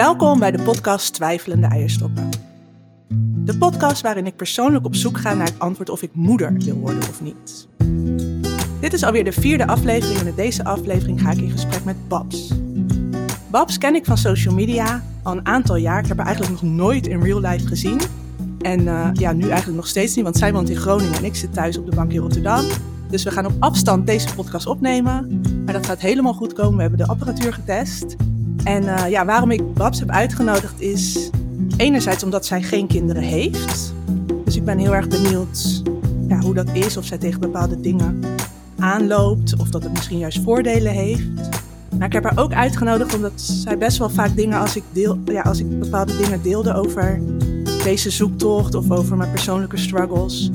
Welkom bij de podcast Twijfelende Eierstokken. De podcast waarin ik persoonlijk op zoek ga naar het antwoord of ik moeder wil worden of niet. Dit is alweer de vierde aflevering en in deze aflevering ga ik in gesprek met Babs. Babs ken ik van social media al een aantal jaar. Ik heb haar eigenlijk nog nooit in real life gezien. En uh, ja, nu eigenlijk nog steeds niet, want zij woont in Groningen en ik zit thuis op de bank in Rotterdam. Dus we gaan op afstand deze podcast opnemen. Maar dat gaat helemaal goed komen. We hebben de apparatuur getest. En uh, ja, waarom ik Babs heb uitgenodigd is enerzijds omdat zij geen kinderen heeft. Dus ik ben heel erg benieuwd ja, hoe dat is, of zij tegen bepaalde dingen aanloopt, of dat het misschien juist voordelen heeft. Maar ik heb haar ook uitgenodigd omdat zij best wel vaak dingen, als ik, deel, ja, als ik bepaalde dingen deelde over deze zoektocht of over mijn persoonlijke struggles,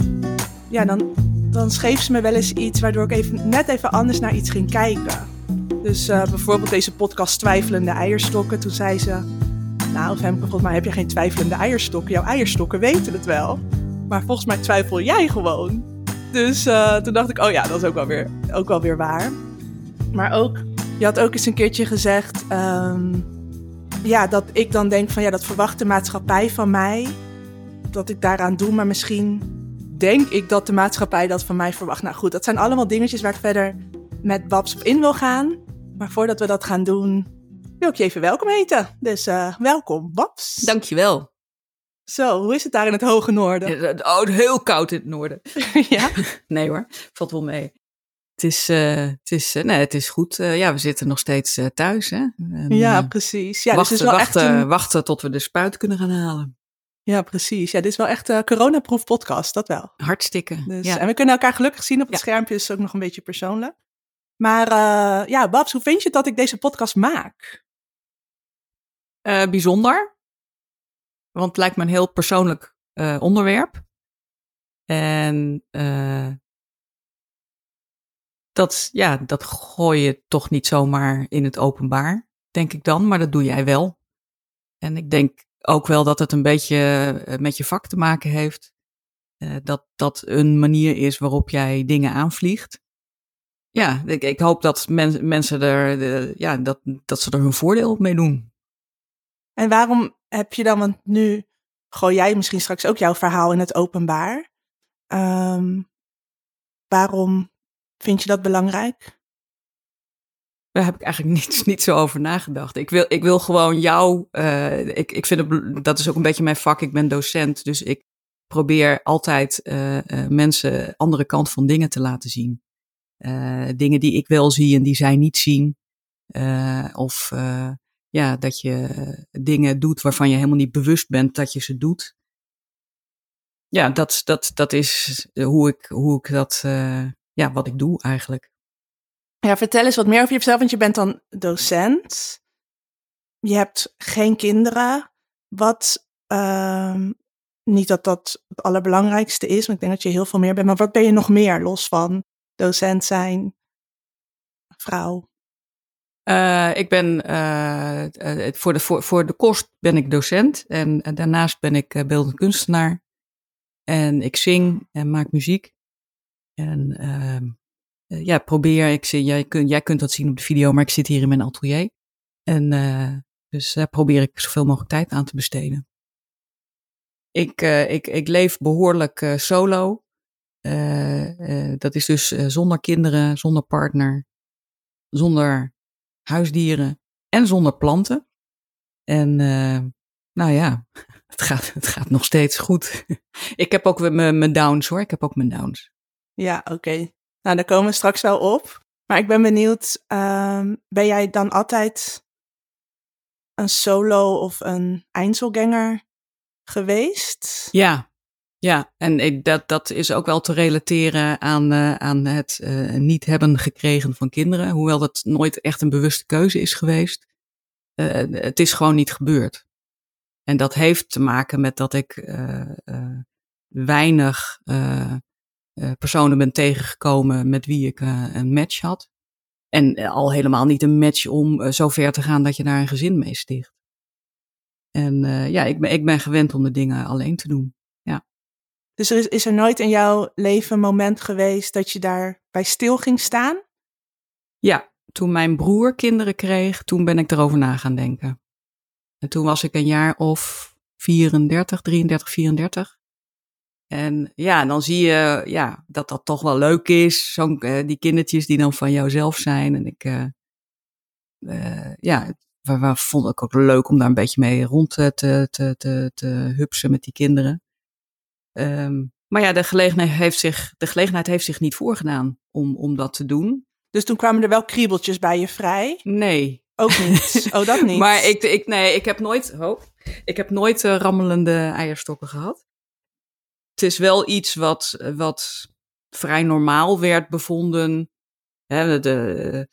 ja, dan, dan schreef ze me wel eens iets waardoor ik even, net even anders naar iets ging kijken. Dus uh, bijvoorbeeld deze podcast Twijfelende Eierstokken. Toen zei ze, nou Femke, volgens mij heb je geen twijfelende eierstokken. Jouw eierstokken weten het wel. Maar volgens mij twijfel jij gewoon. Dus uh, toen dacht ik, oh ja, dat is ook wel weer, ook wel weer waar. Maar ook, je had ook eens een keertje gezegd... Um, ja, dat ik dan denk van, ja, dat verwacht de maatschappij van mij. Dat ik daaraan doe, maar misschien denk ik dat de maatschappij dat van mij verwacht. Nou goed, dat zijn allemaal dingetjes waar ik verder met Babs op in wil gaan. Maar voordat we dat gaan doen, wil ik je even welkom heten. Dus uh, welkom, Babs. Dankjewel. Zo, hoe is het daar in het hoge noorden? Oh, heel koud in het noorden. ja? nee hoor, valt wel mee. Het is, uh, het is, uh, nee, het is goed. Uh, ja, we zitten nog steeds thuis. Hè? En, ja, precies. Ja, wachten, dus is wel wachten, echt een... wachten tot we de spuit kunnen gaan halen. Ja, precies. Ja, dit is wel echt een coronaproof podcast, dat wel. Hartstikke. Dus, ja. En we kunnen elkaar gelukkig zien op het ja. schermpje, is ook nog een beetje persoonlijk. Maar ja, Babs, hoe vind je dat ik deze podcast maak? Uh, bijzonder. Want het lijkt me een heel persoonlijk uh, onderwerp. En dat, ja, dat gooi je toch niet zomaar in het openbaar, denk ik dan. Maar dat doe jij wel. En ik denk ook wel dat het een beetje met je vak te maken heeft. dat dat een manier is waarop jij dingen aanvliegt. Ja, ik, ik hoop dat men, mensen er, de, ja, dat, dat ze er hun voordeel mee doen. En waarom heb je dan, want nu gooi jij misschien straks ook jouw verhaal in het openbaar. Um, waarom vind je dat belangrijk? Daar heb ik eigenlijk niet, niet zo over nagedacht. Ik wil, ik wil gewoon jou, uh, ik, ik vind het, dat is ook een beetje mijn vak, ik ben docent, dus ik probeer altijd uh, uh, mensen andere kant van dingen te laten zien. Dingen die ik wel zie en die zij niet zien. of ja, dat je dingen doet waarvan je helemaal niet bewust bent dat je ze doet. Ja, dat, dat, dat is hoe ik, hoe ik dat, ja, wat ik doe eigenlijk. Ja, vertel eens wat meer over jezelf, want je bent dan docent. Je hebt geen kinderen. Wat, uh, niet dat dat het allerbelangrijkste is, want ik denk dat je heel veel meer bent. Maar wat ben je nog meer los van docent zijn, vrouw? Uh, ik ben uh, uh, voor, de, voor, voor de kost ben ik docent en, daarnaast ben ik beeldend kunstenaar. En ik zing en maak muziek. En ehm, ja, probeer, ik jij, kun, jij kunt dat zien op de video, maar ik zit hier in mijn atelier. En dus daar probeer ik zoveel mogelijk tijd aan te besteden. Ik, ik, ik leef behoorlijk solo. Dat is dus zonder kinderen, zonder partner, zonder huisdieren en zonder planten. En nou ja, het gaat, het gaat nog steeds goed. ik heb ook mijn downs hoor, ik heb ook mijn downs. Ja, oké. Okay. Nou, daar komen we straks wel op. Maar ik ben benieuwd, um, ben jij dan altijd een solo of een Einzelganger geweest? Ja, ja, en dat, dat is ook wel te relateren aan, uh, aan het uh, niet hebben gekregen van kinderen. Hoewel dat nooit echt een bewuste keuze is geweest. Uh, het is gewoon niet gebeurd. En dat heeft te maken met dat ik weinig personen ben tegengekomen met wie ik een match had. En al helemaal niet een match om zo ver te gaan dat je daar een gezin mee sticht. En ja, ik ben, ik ben gewend om de dingen alleen te doen. Dus er is, is er nooit in jouw leven een moment geweest dat je daarbij stil ging staan? Ja, toen mijn broer kinderen kreeg, toen ben ik erover na gaan denken. En toen was ik een jaar of 34, 33, 34. En ja, dan zie je ja, dat dat toch wel leuk is. Zo'n, uh, die kindertjes die dan van jouzelf zijn. En ik, uh, uh, ja, we vond ik ook leuk om daar een beetje mee rond te, te, te, te hupsen met die kinderen. Um, maar ja, de gelegenheid heeft zich, de gelegenheid heeft zich niet voorgedaan om, om dat te doen. Dus toen kwamen er wel kriebeltjes bij je vrij? Nee. Ook niet? Oh, dat niet? maar ik, ik, nee, ik heb nooit, oh, ik heb nooit uh, rammelende eierstokken gehad. Het is wel iets wat, wat vrij normaal werd bevonden. Hè, de, de,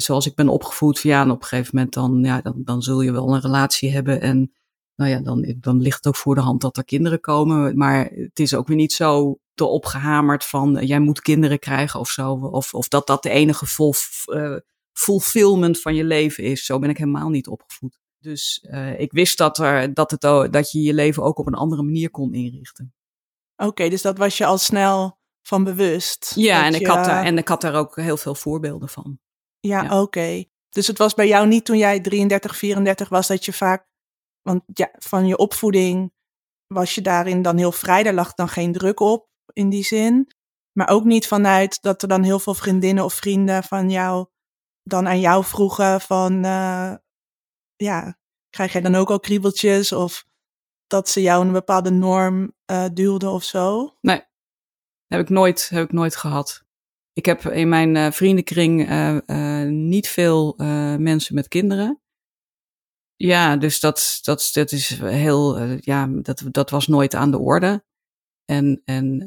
zoals ik ben opgevoed, ja, en op een gegeven moment dan, ja, dan, dan zul je wel een relatie hebben. En nou ja, dan, dan ligt het ook voor de hand dat er kinderen komen. Maar het is ook weer niet zo te opgehamerd van jij moet kinderen krijgen of zo. Of, of dat dat de enige vol, uh, fulfillment van je leven is. Zo ben ik helemaal niet opgevoed. Dus uh, ik wist dat, er, dat, het, dat je je leven ook op een andere manier kon inrichten. Oké, okay, dus dat was je al snel van bewust. Ja, en, je... ik had daar, en ik had daar ook heel veel voorbeelden van. Ja, ja. oké. Okay. Dus het was bij jou niet toen jij 33, 34 was dat je vaak, want ja, van je opvoeding was je daarin dan heel vrij, daar lag dan geen druk op in die zin. Maar ook niet vanuit dat er dan heel veel vriendinnen of vrienden van jou dan aan jou vroegen van, uh, ja, krijg jij dan ook al kriebeltjes of dat ze jou een bepaalde norm uh, duwden of zo? Nee, heb ik nooit, heb ik nooit gehad. Ik heb in mijn uh, vriendenkring niet veel mensen met kinderen. Ja, dus dat, dat, dat is heel, ja, dat, dat was nooit aan de orde. En, en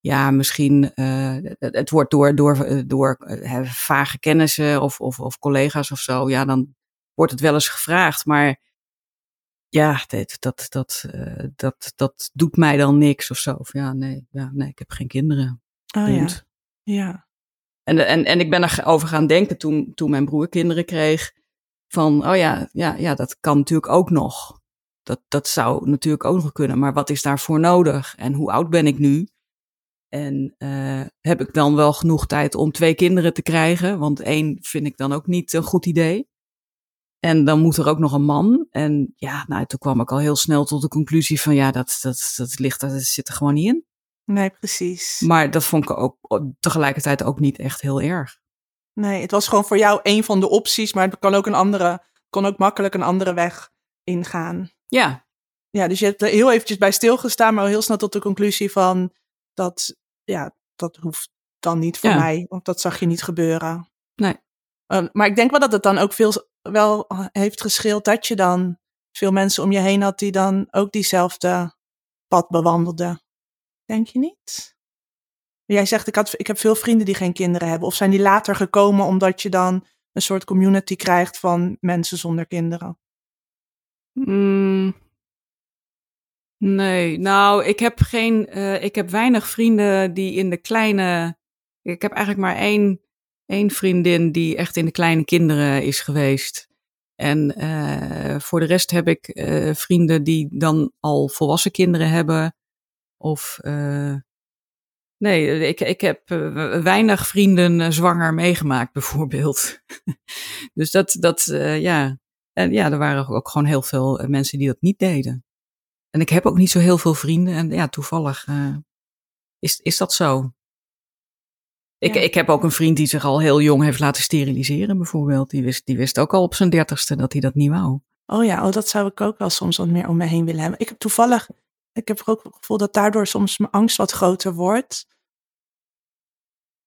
ja, misschien, het wordt door, door, door vage kennissen of, of, of collega's of zo, ja, dan wordt het wel eens gevraagd. Maar ja, dat, dat, dat, uh, dat, dat doet mij dan niks of zo. Of ja, nee, ja, nee, ik heb geen kinderen. Oh ja. Ja. En, en, en ik ben erover gaan denken toen, toen mijn broer kinderen kreeg. Van, oh ja, ja, ja, dat kan natuurlijk ook nog. Dat, dat zou natuurlijk ook nog kunnen. Maar wat is daarvoor nodig? En hoe oud ben ik nu? En uh, heb ik dan wel genoeg tijd om twee kinderen te krijgen? Want één vind ik dan ook niet een goed idee. En dan moet er ook nog een man. En ja, nou, toen kwam ik al heel snel tot de conclusie van ja, dat, dat, dat ligt, dat zit er gewoon niet in. Nee, precies. Maar dat vond ik ook tegelijkertijd ook niet echt heel erg. Nee, het was gewoon voor jou een van de opties, maar het kan ook een andere, kon ook makkelijk een andere weg ingaan. Ja. Ja, dus je hebt er heel eventjes bij stilgestaan, maar heel snel tot de conclusie van dat, ja, dat hoeft dan niet voor Ja. mij, want dat zag je niet gebeuren. Nee. Um, maar ik denk wel dat het dan ook veel wel heeft gescheeld dat je dan veel mensen om je heen had die dan ook diezelfde pad bewandelden. Denk je niet? Jij zegt, ik, had, ik heb veel vrienden die geen kinderen hebben. Of zijn die later gekomen omdat je dan een soort community krijgt van mensen zonder kinderen? Mm. Nee, nou, ik heb geen, uh, ik heb weinig vrienden die in de kleine, ik heb eigenlijk maar één, één vriendin die echt in de kleine kinderen is geweest. En uh, voor de rest heb ik uh, vrienden die dan al volwassen kinderen hebben. Of nee, ik, ik heb weinig vrienden zwanger meegemaakt, bijvoorbeeld. dus dat, dat ja. En ja, er waren ook gewoon heel veel mensen die dat niet deden. En ik heb ook niet zo heel veel vrienden. En ja, toevallig is, is dat zo. Ik, ja. ik heb ook een vriend die zich al heel jong heeft laten steriliseren, bijvoorbeeld. Die wist, die wist ook al op zijn dertigste dat hij dat niet wou. Oh ja, oh, dat zou ik ook wel soms wat meer om me heen willen hebben. Ik heb toevallig, ik heb ook het gevoel dat daardoor soms mijn angst wat groter wordt.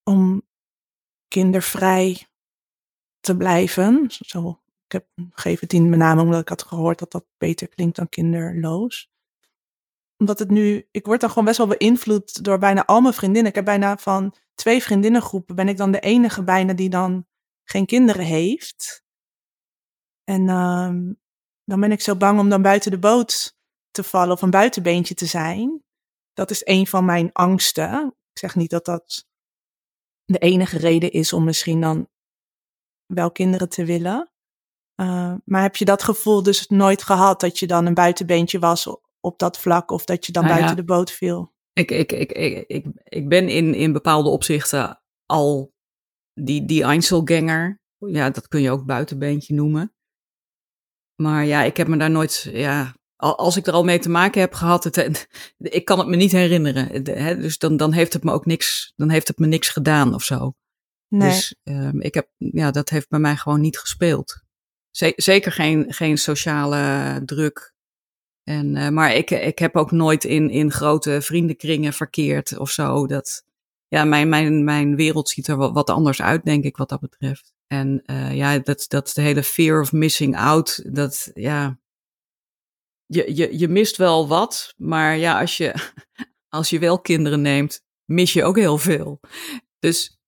Om kindervrij te blijven. Zo, ik heb, geef het in met name omdat ik had gehoord dat dat beter klinkt dan kinderloos omdat het nu, ik word dan gewoon best wel beïnvloed door bijna al mijn vriendinnen. Ik heb bijna van twee vriendinnengroepen ben ik dan de enige bijna die dan geen kinderen heeft. En um, dan ben ik zo bang om dan buiten de boot te vallen of een buitenbeentje te zijn. Dat is een van mijn angsten. Ik zeg niet dat dat de enige reden is om misschien dan wel kinderen te willen. Uh, maar heb je dat gevoel dus nooit gehad dat je dan een buitenbeentje was op dat vlak of dat je dan Nou buiten ja. de boot viel? Ik, ik, ik, ik, ik, ik ben in, in bepaalde opzichten al die, die Einzelganger. Ja, dat kun je ook buitenbeentje noemen. Maar ja, ik heb me daar nooit, ja, als ik er al mee te maken heb gehad, het, ik kan het me niet herinneren. Dus dan, dan heeft het me ook niks, dan heeft het me niks gedaan of zo. Nee. Dus um, ik heb, ja, dat heeft bij mij gewoon niet gespeeld. Zeker geen, geen sociale druk. En, uh, maar ik, ik heb ook nooit in, in grote vriendenkringen verkeerd of zo. Dat, ja, mijn, mijn, mijn wereld ziet er wat, wat anders uit, denk ik, wat dat betreft. En uh, ja, dat, dat de hele fear of missing out, dat ja. Je, je, je mist wel wat, maar ja, als je, als je wel kinderen neemt, mis je ook heel veel. Dus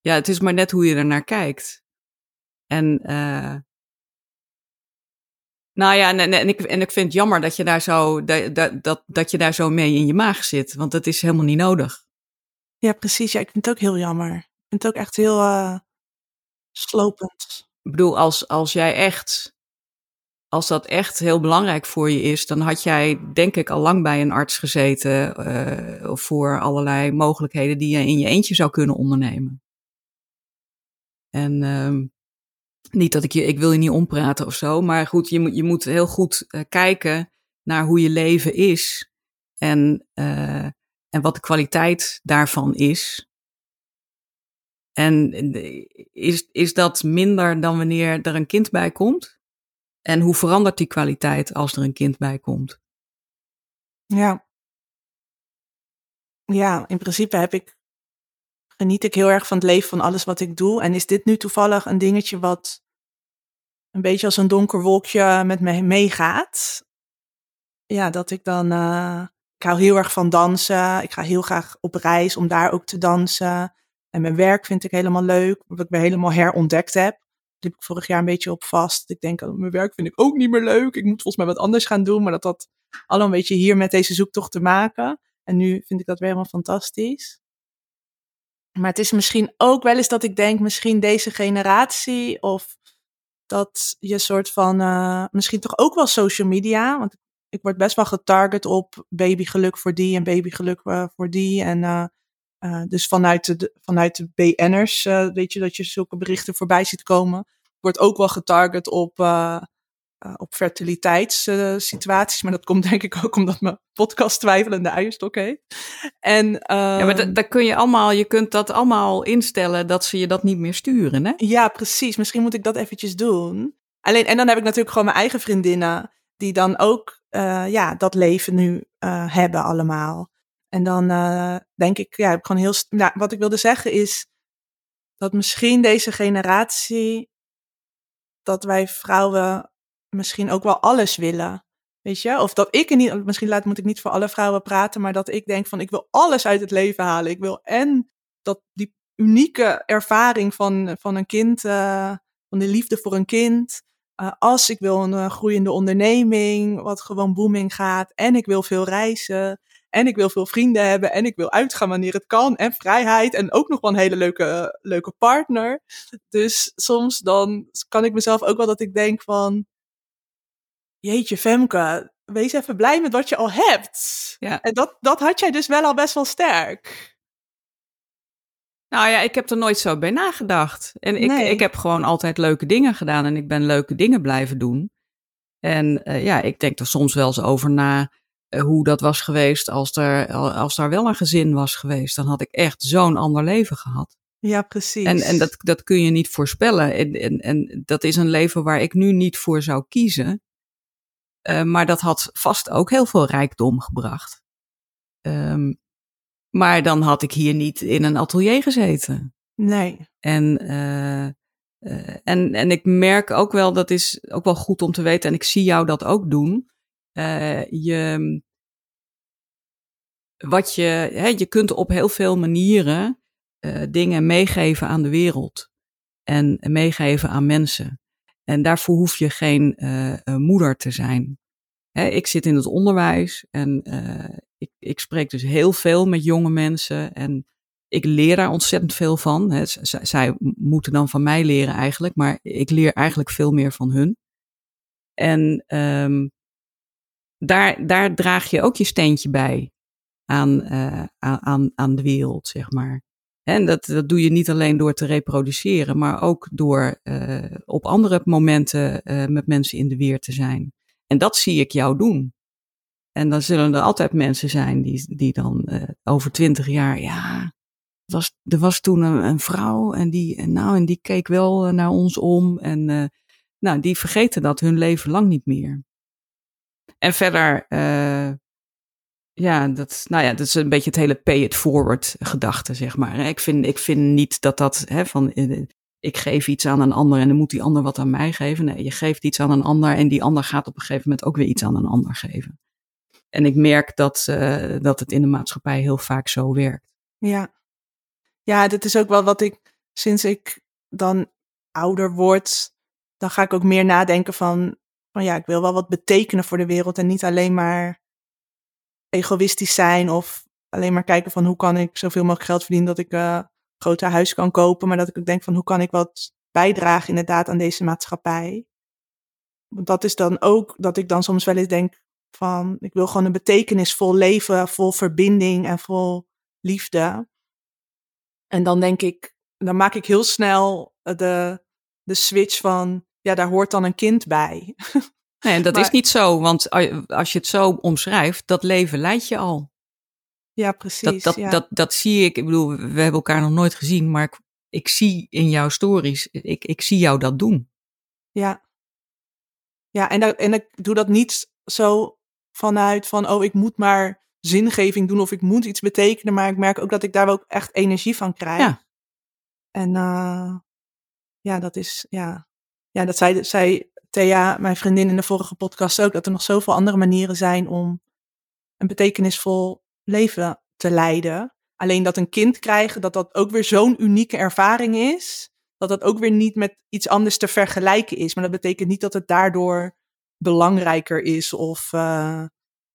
ja, het is maar net hoe je er naar kijkt. En uh, nou ja, en, en, ik, en ik vind het jammer dat je daar zo, dat, dat, dat je daar zo mee in je maag zit, want dat is helemaal niet nodig. Ja, precies. Ja, ik vind het ook heel jammer. Ik vind het ook echt heel uh, slopend. Ik bedoel, als, als jij echt, als dat echt heel belangrijk voor je is, dan had jij denk ik al lang bij een arts gezeten uh, voor allerlei mogelijkheden die je in je eentje zou kunnen ondernemen. En um, niet dat ik je, ik wil je niet ompraten of zo, maar goed, je moet, je moet heel goed uh, kijken naar hoe je leven is en, uh, en wat de kwaliteit daarvan is. En is, is dat minder dan wanneer er een kind bij komt? En hoe verandert die kwaliteit als er een kind bij komt? Ja. Ja, in principe heb ik geniet ik heel erg van het leven van alles wat ik doe. En is dit nu toevallig een dingetje wat een beetje als een donker wolkje met me meegaat? Ja, dat ik dan. Uh, ik hou heel erg van dansen. Ik ga heel graag op reis om daar ook te dansen. En mijn werk vind ik helemaal leuk, wat ik me helemaal herontdekt heb. Liep ik vorig jaar een beetje op vast. Ik denk, oh, mijn werk vind ik ook niet meer leuk. Ik moet volgens mij wat anders gaan doen. Maar dat had allemaal een beetje hier met deze zoektocht te maken. En nu vind ik dat weer helemaal fantastisch. Maar het is misschien ook wel eens dat ik denk, misschien deze generatie of dat je soort van, uh, misschien toch ook wel social media, want ik word best wel getarget op babygeluk voor die en babygeluk uh, voor die. En uh, dus vanuit de, vanuit de BN'ers, weet je, dat je zulke berichten voorbij ziet komen. Ik word ook wel getarget op uh, op fertiliteitssituaties. maar dat komt denk ik ook omdat mijn podcast Twijfelende Eierstok heet. En, ja, maar ehm, daar kun je allemaal, je kunt dat allemaal instellen dat ze je dat niet meer sturen, hè? Ja, precies. Misschien moet ik dat eventjes doen. Alleen, en dan heb ik natuurlijk gewoon mijn eigen vriendinnen, die dan ook ja, dat leven nu hebben allemaal. En dan denk ik, ja, ik gewoon heel. Nou, wat ik wilde zeggen is dat misschien deze generatie, dat wij vrouwen misschien ook wel alles willen. Weet je? Of dat ik er niet, misschien laat, moet ik niet voor alle vrouwen praten, maar dat ik denk van ik wil alles uit het leven halen. Ik wil en dat die unieke ervaring van, van een kind, uh, van de liefde voor een kind. Uh, als ik wil een groeiende onderneming, wat gewoon booming gaat. En ik wil veel reizen. En ik wil veel vrienden hebben. En ik wil uitgaan wanneer het kan. En vrijheid. En ook nog wel een hele leuke, leuke partner. Dus soms dan kan ik mezelf ook wel dat ik denk van jeetje Femke, wees even blij met wat je al hebt. Ja. En dat, dat had jij dus wel al best wel sterk. Nou ja, ik heb er nooit zo bij nagedacht. En ik, ik heb gewoon altijd leuke dingen gedaan en ik ben leuke dingen blijven doen. En uh, ja, ik denk er soms wel eens over na hoe dat was geweest als er, als daar wel een gezin was geweest. Dan had ik echt zo'n ander leven gehad. Ja, precies. En, en dat, dat kun je niet voorspellen. En, en, en dat is een leven waar ik nu niet voor zou kiezen. Uh, maar dat had vast ook heel veel rijkdom gebracht. Um, maar dan had ik hier niet in een atelier gezeten. Nee. En, uh, uh, en, en ik merk ook wel, dat is ook wel goed om te weten, en ik zie jou dat ook doen. Je, wat je, hè, je kunt op heel veel manieren dingen meegeven aan de wereld. En meegeven aan mensen. En daarvoor hoef je geen uh, moeder te zijn. Hè, ik zit in het onderwijs en ik, ik spreek dus heel veel met jonge mensen. En ik leer daar ontzettend veel van. Hè. zij moeten dan van mij leren eigenlijk, maar ik leer eigenlijk veel meer van hun. En um, daar, daar draag je ook je steentje bij aan, uh, aan, aan de wereld, zeg maar. En dat, dat doe je niet alleen door te reproduceren, maar ook door uh, op andere momenten uh, met mensen in de weer te zijn. En dat zie ik jou doen. En dan zullen er altijd mensen zijn die, die dan over twintig jaar, ja, was, er was toen een, vrouw en die, nou, en die keek wel naar ons om. En nou, die vergeten dat hun leven lang niet meer. En verder, ja, dat, nou ja, dat is een beetje het hele pay it forward gedachte, zeg maar. Ik vind, ik vind niet dat dat hè, van eh, ik geef iets aan een ander en dan moet die ander wat aan mij geven. Nee, je geeft iets aan een ander en die ander gaat op een gegeven moment ook weer iets aan een ander geven. En ik merk dat, uh, dat het in de maatschappij heel vaak zo werkt. Ja. ja, dat is ook wel wat ik sinds ik dan ouder word, dan ga ik ook meer nadenken van, van ja, ik wil wel wat betekenen voor de wereld en niet alleen maar egoïstisch zijn of alleen maar kijken van hoe kan ik zoveel mogelijk geld verdienen dat ik uh, een groter huis kan kopen, maar dat ik ook denk van hoe kan ik wat bijdragen inderdaad aan deze maatschappij. Dat is dan ook dat ik dan soms wel eens denk van ik wil gewoon een betekenisvol leven, vol verbinding en vol liefde. En dan denk ik, dan maak ik heel snel de, de switch van ja, daar hoort dan een kind bij. Nee, en dat is niet zo, want als je het zo omschrijft, dat leven leidt je al. Ja, precies. Dat, dat, dat, dat zie ik. Ik bedoel, we hebben elkaar nog nooit gezien, maar ik, ik zie in jouw stories, ik, ik zie jou dat doen. Ja. Ja, en, dat, en ik doe dat niet zo vanuit van, oh, ik moet maar zingeving doen of ik moet iets betekenen, maar ik merk ook dat ik daar ook echt energie van krijg. Ja. En uh, ja, dat is, ja, ja, dat zei, zei Thea, mijn vriendin in de vorige podcast ook, dat er nog zoveel andere manieren zijn om een betekenisvol leven te leiden. Alleen dat een kind krijgen, dat dat ook weer zo'n unieke ervaring is, dat dat ook weer niet met iets anders te vergelijken is. Maar dat betekent niet dat het daardoor belangrijker is of uh,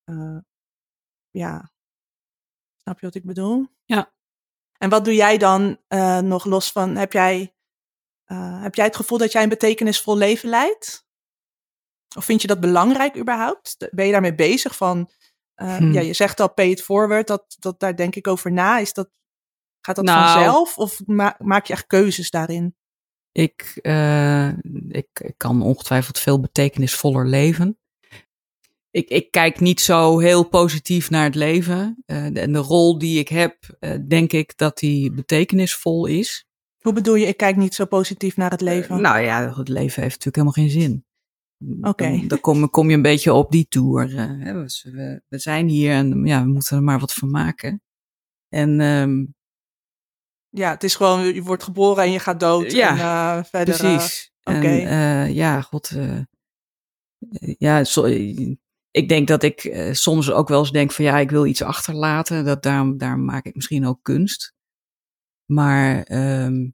uh, ja, snap je wat ik bedoel? Ja. En wat doe jij dan uh, nog los van, heb jij, heb jij het gevoel dat jij een betekenisvol leven leidt? Of vind je dat belangrijk überhaupt? Ben je daarmee bezig van, uh, hmm. ja, je zegt al pay it forward, dat, dat daar denk ik over na. Is dat, gaat dat nou, vanzelf of ma maak je echt keuzes daarin? Ik, uh, ik, ik kan ongetwijfeld veel betekenisvoller leven. Ik, ik kijk niet zo heel positief naar het leven. En de rol die ik heb, denk ik dat die betekenisvol is. Hoe bedoel je, ik kijk niet zo positief naar het leven? nou ja, het leven heeft natuurlijk helemaal geen zin. Oké. Okay. Dan, kom, kom, je een beetje op die tour. Dus we, we, zijn hier en ja, we moeten er maar wat van maken. En um, ja, het is gewoon, je wordt geboren en je gaat dood. Ja, en, uh, verder, precies. Oké. Okay. Uh, ja, god. ja, so, ik denk dat ik soms ook wel eens denk van ja, ik wil iets achterlaten. Dat daarom maak ik misschien ook kunst. Maar um,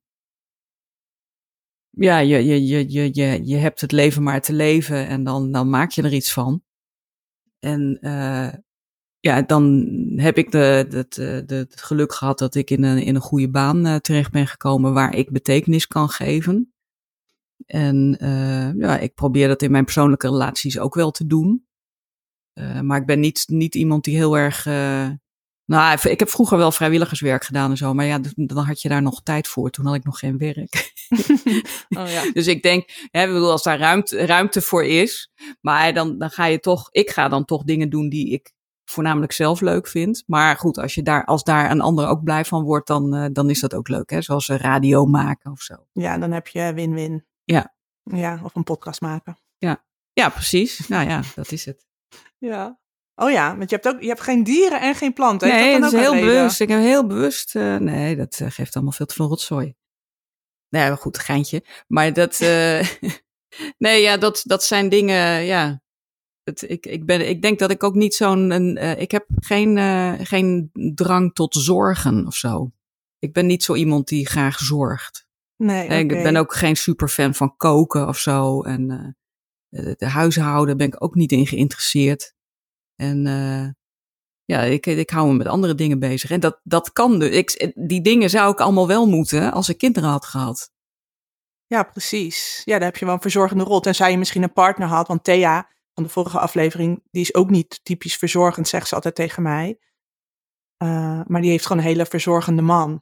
ja, je, je, je, je, je, je hebt het leven maar te leven en dan, dan maak je er iets van. En uh, ja, dan heb ik de, de, het geluk gehad dat ik in een, in een goede baan uh, terecht ben gekomen waar ik betekenis kan geven. En uh, ja, ik probeer dat in mijn persoonlijke relaties ook wel te doen. maar ik ben niet, niet iemand die heel erg nou, ik heb vroeger wel vrijwilligerswerk gedaan en zo, maar ja, dan had je daar nog tijd voor. Toen had ik nog geen werk. oh, ja. Dus ik denk, hè, bedoel, als daar ruimte, ruimte voor is, maar dan, dan ga je toch, ik ga dan toch dingen doen die ik voornamelijk zelf leuk vind. Maar goed, als, je daar, als daar een ander ook blij van wordt, dan, uh, dan is dat ook leuk. Hè? Zoals een radio maken of zo. Ja, dan heb je win-win. Ja. Ja, of een podcast maken. Ja, ja precies. Nou ja, dat is het. Ja. Oh ja, want je hebt ook je hebt geen dieren en geen planten. Nee, dat, is heel bewust. Ik heb heel bewust. Uh, nee, dat uh, geeft allemaal veel te veel rotzooi. Nee, maar goed, geintje. Maar dat. Uh, nee, ja, dat, dat zijn dingen. Ja. Het, ik, ik, ben, ik denk dat ik ook niet zo'n. ik heb geen, geen drang tot zorgen of zo. Ik ben niet zo iemand die graag zorgt. Nee. Okay. Ik ben ook geen superfan van koken of zo. En de huishouden ben ik ook niet in geïnteresseerd. En uh, ja, ik, ik hou me met andere dingen bezig. En dat, dat kan dus. Ik, die dingen zou ik allemaal wel moeten als ik kinderen had gehad. Ja, precies. Ja, daar heb je wel een verzorgende rol. Tenzij je misschien een partner had. Want Thea van de vorige aflevering, die is ook niet typisch verzorgend, zegt ze altijd tegen mij. Uh, maar die heeft gewoon een hele verzorgende man.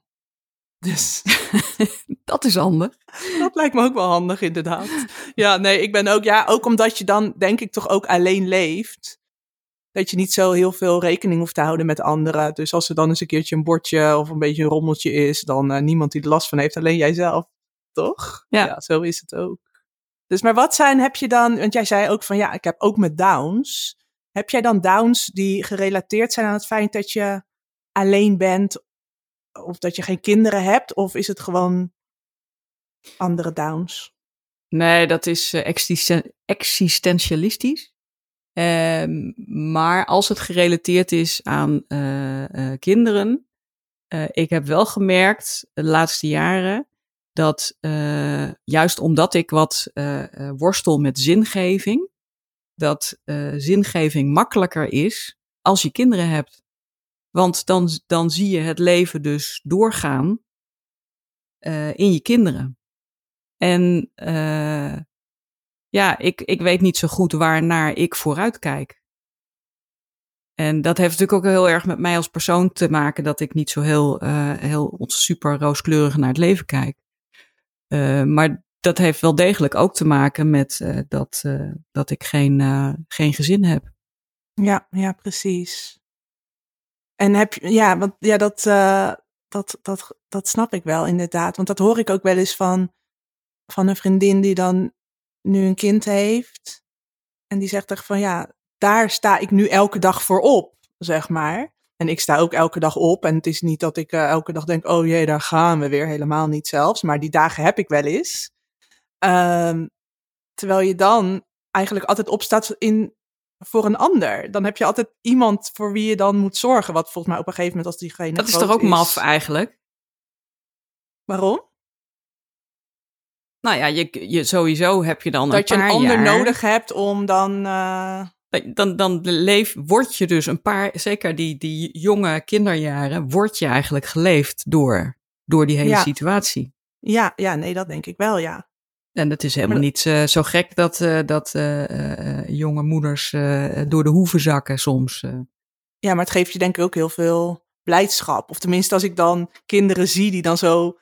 Dus dat is handig. dat lijkt me ook wel handig, inderdaad. Ja, nee, ik ben ook, ja, ook omdat je dan denk ik toch ook alleen leeft. Dat je niet zo heel veel rekening hoeft te houden met anderen. Dus als er dan eens een keertje een bordje of een beetje een rommeltje is, dan uh, niemand die er last van heeft, alleen jijzelf. Toch? Ja. ja, zo is het ook. Dus, maar wat zijn, heb je dan, want jij zei ook van ja, ik heb ook met downs. Heb jij dan downs die gerelateerd zijn aan het feit dat je alleen bent of dat je geen kinderen hebt? Of is het gewoon andere downs? Nee, dat is uh, existen existentialistisch. Um, maar als het gerelateerd is aan uh, uh, kinderen, ik heb wel gemerkt de laatste jaren dat juist omdat ik wat worstel met zingeving, dat zingeving makkelijker is als je kinderen hebt. Want dan, dan zie je het leven dus doorgaan in je kinderen. En ja, ik, ik weet niet zo goed waarnaar ik vooruit kijk. En dat heeft natuurlijk ook heel erg met mij als persoon te maken dat ik niet zo heel, uh, heel super rooskleurig naar het leven kijk. maar dat heeft wel degelijk ook te maken met dat, dat ik geen, geen gezin heb. Ja, ja, precies. En heb je, ja, want ja, dat, dat, dat, dat snap ik wel inderdaad. Want dat hoor ik ook wel eens van, van een vriendin die dan nu een kind heeft. En die zegt echt van ja, daar sta ik nu elke dag voor op, zeg maar. En ik sta ook elke dag op. En het is niet dat ik uh, elke dag denk, oh jee, daar gaan we weer. Helemaal niet zelfs. Maar die dagen heb ik wel eens. Um, terwijl je dan eigenlijk altijd opstaat in voor een ander. Dan heb je altijd iemand voor wie je dan moet zorgen. Wat volgens mij op een gegeven moment als diegene. Dat is toch ook is. maf eigenlijk? Waarom? Nou ja, je, je, sowieso heb je dan dat een je paar een ander jaar... nodig hebt om dan. Uh... Dan, dan leef, word je dus een paar, zeker die, die jonge kinderjaren, word je eigenlijk geleefd door, door die hele Ja. situatie. Ja, ja, nee, dat denk ik wel, ja. En het is helemaal niet eh, zo gek dat, eh, dat eh, eh, jonge moeders eh, door de hoeven zakken soms. eh. Ja, maar het geeft je denk ik ook heel veel blijdschap. Of tenminste, als ik dan kinderen zie die dan zo,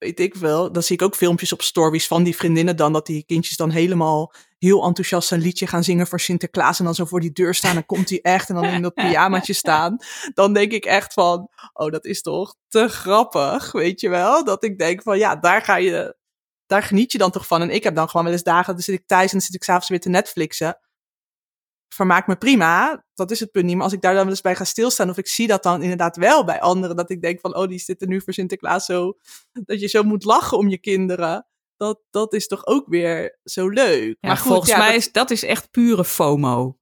weet ik wel, dan zie ik ook filmpjes op stories van die vriendinnen dan, dat die kindjes dan helemaal heel enthousiast een liedje gaan zingen voor Sinterklaas en dan zo voor die deur staan en komt hij echt en dan in dat pyjamaatje staan. Dan denk ik echt van, oh, dat is toch te grappig, weet je wel? Dat ik denk van, ja, daar ga je, daar geniet je dan toch van. En ik heb dan gewoon wel eens dagen, dan zit ik thuis en dan zit ik s'avonds weer te Netflixen vermaakt me prima. Dat is het punt niet. Maar als ik daar dan wel eens bij ga stilstaan, of ik zie dat dan inderdaad wel bij anderen, dat ik denk van, oh, die zitten nu voor Sinterklaas zo, dat je zo moet lachen om je kinderen. Dat, dat is toch ook weer zo leuk. Ja, maar goed, volgens ja, mij dat- is dat is echt pure FOMO.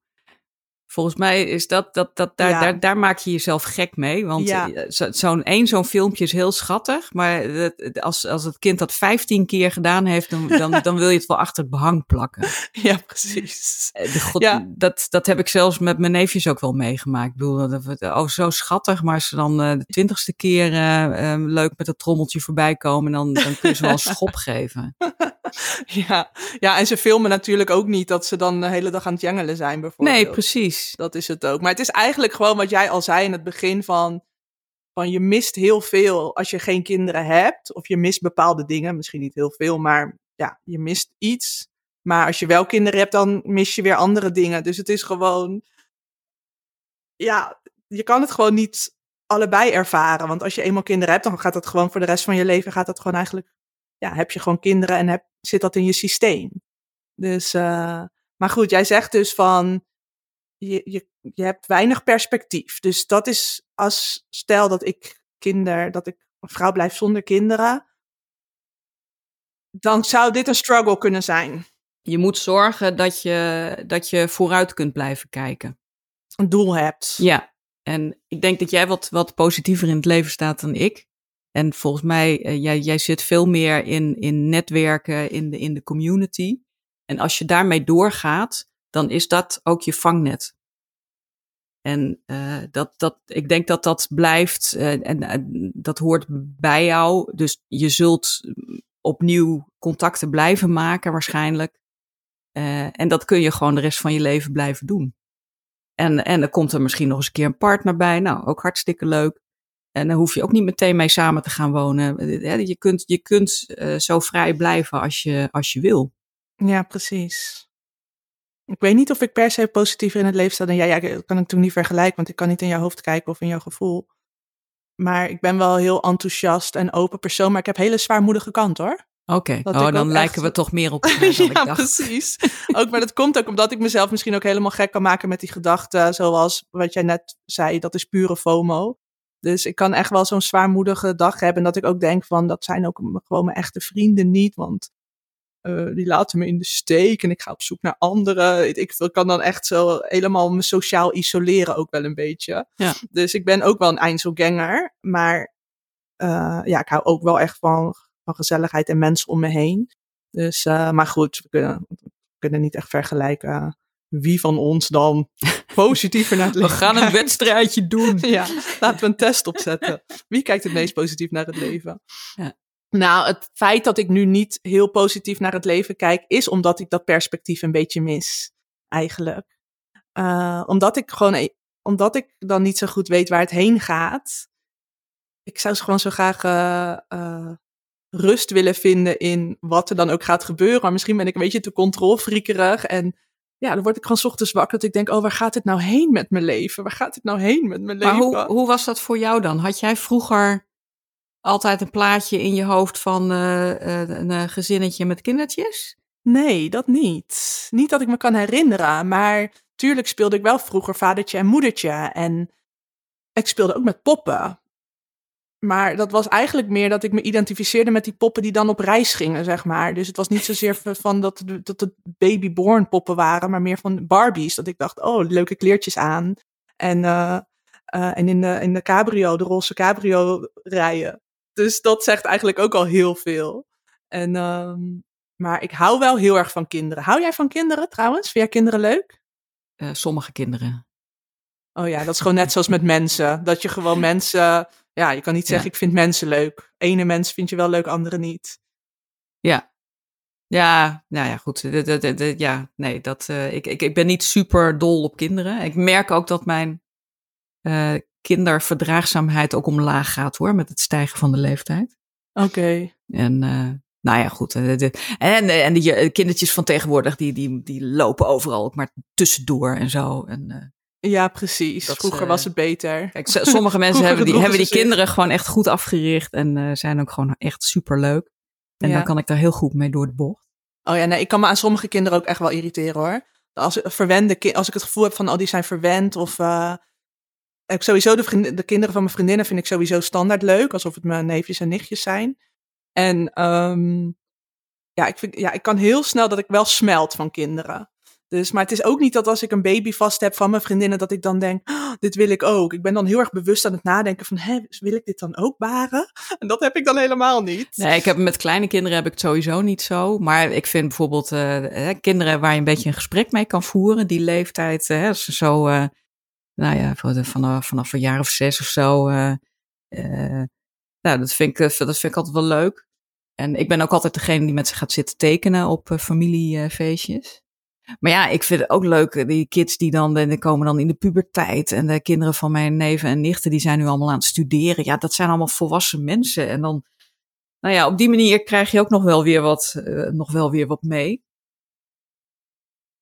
Volgens mij is dat, dat, dat daar, Ja. daar, daar maak je jezelf gek mee. Want Ja. eh, zo- zo'n één zo'n filmpje is heel schattig. Maar het- als, als het kind dat 15 keer gedaan heeft, dan, dan, dan wil je het wel achter het behang plakken. ja, precies. Eh, God, Ja. dat, dat heb ik zelfs met mijn neefjes ook wel meegemaakt. Ik bedoel, dat, we- oh, zo schattig. Maar als ze dan eh, de twintigste keer leuk met dat trommeltje voorbij komen, dan, dan kun je ze wel een schop geven. Ja. ja, en ze filmen natuurlijk ook niet dat ze dan de hele dag aan het jengelen zijn, bijvoorbeeld. Nee, precies. Dat is het ook. Maar het is eigenlijk gewoon wat jij al zei in het begin van, van je mist heel veel als je geen kinderen hebt. Of je mist bepaalde dingen. Misschien niet heel veel, maar ja, je mist iets. Maar als je wel kinderen hebt, dan mis je weer andere dingen. Dus het is gewoon, ja, je kan het gewoon niet allebei ervaren. Want als je eenmaal kinderen hebt, dan gaat dat gewoon voor de rest van je leven, gaat dat gewoon eigenlijk, ja, heb je gewoon kinderen en heb, zit dat in je systeem. Dus, uh, maar goed, jij zegt dus van, je, je, je hebt weinig perspectief. Dus dat is als stel dat ik kinder, dat ik een vrouw blijf zonder kinderen, dan zou dit een struggle kunnen zijn. Je moet zorgen dat je, dat je vooruit kunt blijven kijken. Een doel hebt. Ja, en ik denk dat jij wat, wat positiever in het leven staat dan ik. En volgens mij, uh, jij, jij zit veel meer in, in netwerken, in de, in de community. En als je daarmee doorgaat, dan is dat ook je vangnet. En uh, dat, dat, ik denk dat dat blijft uh, en dat hoort bij jou. Dus je zult opnieuw contacten blijven maken waarschijnlijk. En dat kun je gewoon de rest van je leven blijven doen. En, en er komt er misschien nog eens een keer een partner bij. Nou, ook hartstikke leuk. En dan hoef je ook niet meteen mee samen te gaan wonen. Je kunt, je kunt uh, zo vrij blijven als je, als je wil. Ja, precies. Ik weet niet of ik per se positiever in het leven sta dan jij. Ja, dat kan ik toen niet vergelijken, want ik kan niet in jouw hoofd kijken of in jouw gevoel. Maar ik ben wel heel enthousiast en open persoon, maar ik heb hele zwaarmoedige kant hoor. Oké, okay. oh, dan lijken we toch meer op elkaar dan ja, ik dacht. precies. ook, maar dat komt ook omdat ik mezelf misschien ook helemaal gek kan maken met die gedachten, zoals wat jij net zei, dat is pure FOMO. Dus ik kan echt wel zo'n zwaarmoedige dag hebben dat ik ook denk van, dat zijn ook gewoon mijn echte vrienden niet, want uh, die laten me in de steek en ik ga op zoek naar anderen. Ik, ik kan dan echt zo helemaal me sociaal isoleren ook wel een beetje. Ja. Dus ik ben ook wel een Einzelganger, maar uh, ja, ik hou ook wel echt van, van gezelligheid en mensen om me heen. Dus, uh, maar goed, we kunnen, we kunnen niet echt vergelijken wie van ons dan positiever naar het leven We gaan een wedstrijdje doen. ja, laten we een test opzetten. Wie kijkt het meest positief naar het leven? Ja. Nou, het feit dat ik nu niet heel positief naar het leven kijk, is omdat ik dat perspectief een beetje mis, eigenlijk. Uh, omdat ik gewoon, e-, omdat ik dan niet zo goed weet waar het heen gaat. Ik zou gewoon zo graag uh, uh, rust willen vinden in wat er dan ook gaat gebeuren. Maar misschien ben ik een beetje te controlfriekerig en ja, dan word ik gewoon ochtends wakker dat ik denk, oh, waar gaat dit nou heen met mijn leven? Waar gaat dit nou heen met mijn leven? Maar hoe, hoe was dat voor jou dan? Had jij vroeger altijd een plaatje in je hoofd van uh, een uh, gezinnetje met kindertjes? Nee, dat niet. Niet dat ik me kan herinneren, maar tuurlijk speelde ik wel vroeger vadertje en moedertje. En ik speelde ook met poppen. Maar dat was eigenlijk meer dat ik me identificeerde met die poppen die dan op reis gingen, zeg maar. Dus het was niet zozeer van dat, dat het babyborn poppen waren, maar meer van Barbies. Dat ik dacht, oh, leuke kleertjes aan. En, uh, en in, de, in de cabrio, de roze cabrio rijden. Dus dat zegt eigenlijk ook al heel veel. En, um, maar ik hou wel heel erg van kinderen. Hou jij van kinderen trouwens? Vind jij kinderen leuk? Uh, sommige kinderen. Oh ja, dat is gewoon net zoals met mensen. Dat je gewoon mensen. Ja, je kan niet zeggen: ik vind mensen leuk. Ene mens vind je wel leuk, andere niet. Ja. Ja, nou ja, goed. De, de, de, ja, nee, dat, uh, ik, ik, ik ben niet super dol op kinderen. Ik merk ook dat mijn uh, kinderverdraagzaamheid ook omlaag gaat hoor, met het stijgen van de leeftijd. Oké. En uh, nou ja, goed. en, en die kindertjes van tegenwoordig, die, die, die lopen overal ook maar tussendoor en zo. En, ja, precies. Vroeger was het beter. Kijk, sommige mensen hebben die, hebben die kinderen gewoon echt goed afgericht en zijn ook gewoon echt super leuk. En dan kan ik daar heel goed mee door de bocht. Oh ja, nee, ik kan me aan sommige kinderen ook echt wel irriteren hoor. Als, verwende, als ik het gevoel heb van, oh, die zijn verwend of uh, ik sowieso de, de kinderen van mijn vriendinnen vind ik sowieso standaard leuk, alsof het mijn neefjes en nichtjes zijn. En um, ja, ik vind, ja, ik kan heel snel dat ik wel smelt van kinderen. Dus, maar het is ook niet dat als ik een baby vast heb van mijn vriendinnen, dat ik dan denk, oh, dit wil ik ook. Ik ben dan heel erg bewust aan het nadenken van, hé, wil ik dit dan ook baren? En dat heb ik dan helemaal niet. Nee, ik heb met kleine kinderen heb ik het sowieso niet zo. Maar ik vind bijvoorbeeld uh, kinderen waar je een beetje een gesprek mee kan voeren, die leeftijd, uh, zo nou ja, vanaf, vanaf een jaar of zes of zo. Nou, dat vind, ik, eh, dat vind ik altijd wel leuk. En ik ben ook altijd degene die met ze gaat zitten tekenen op familiefeestjes. Maar ja, ik vind het ook leuk, die kids die dan, die komen dan in de puberteit. En de kinderen van mijn neven en nichten, die zijn nu allemaal aan het studeren. Ja, dat zijn allemaal volwassen mensen. En dan, nou ja, op die manier krijg je ook nog wel weer wat, uh, nog wel weer wat mee.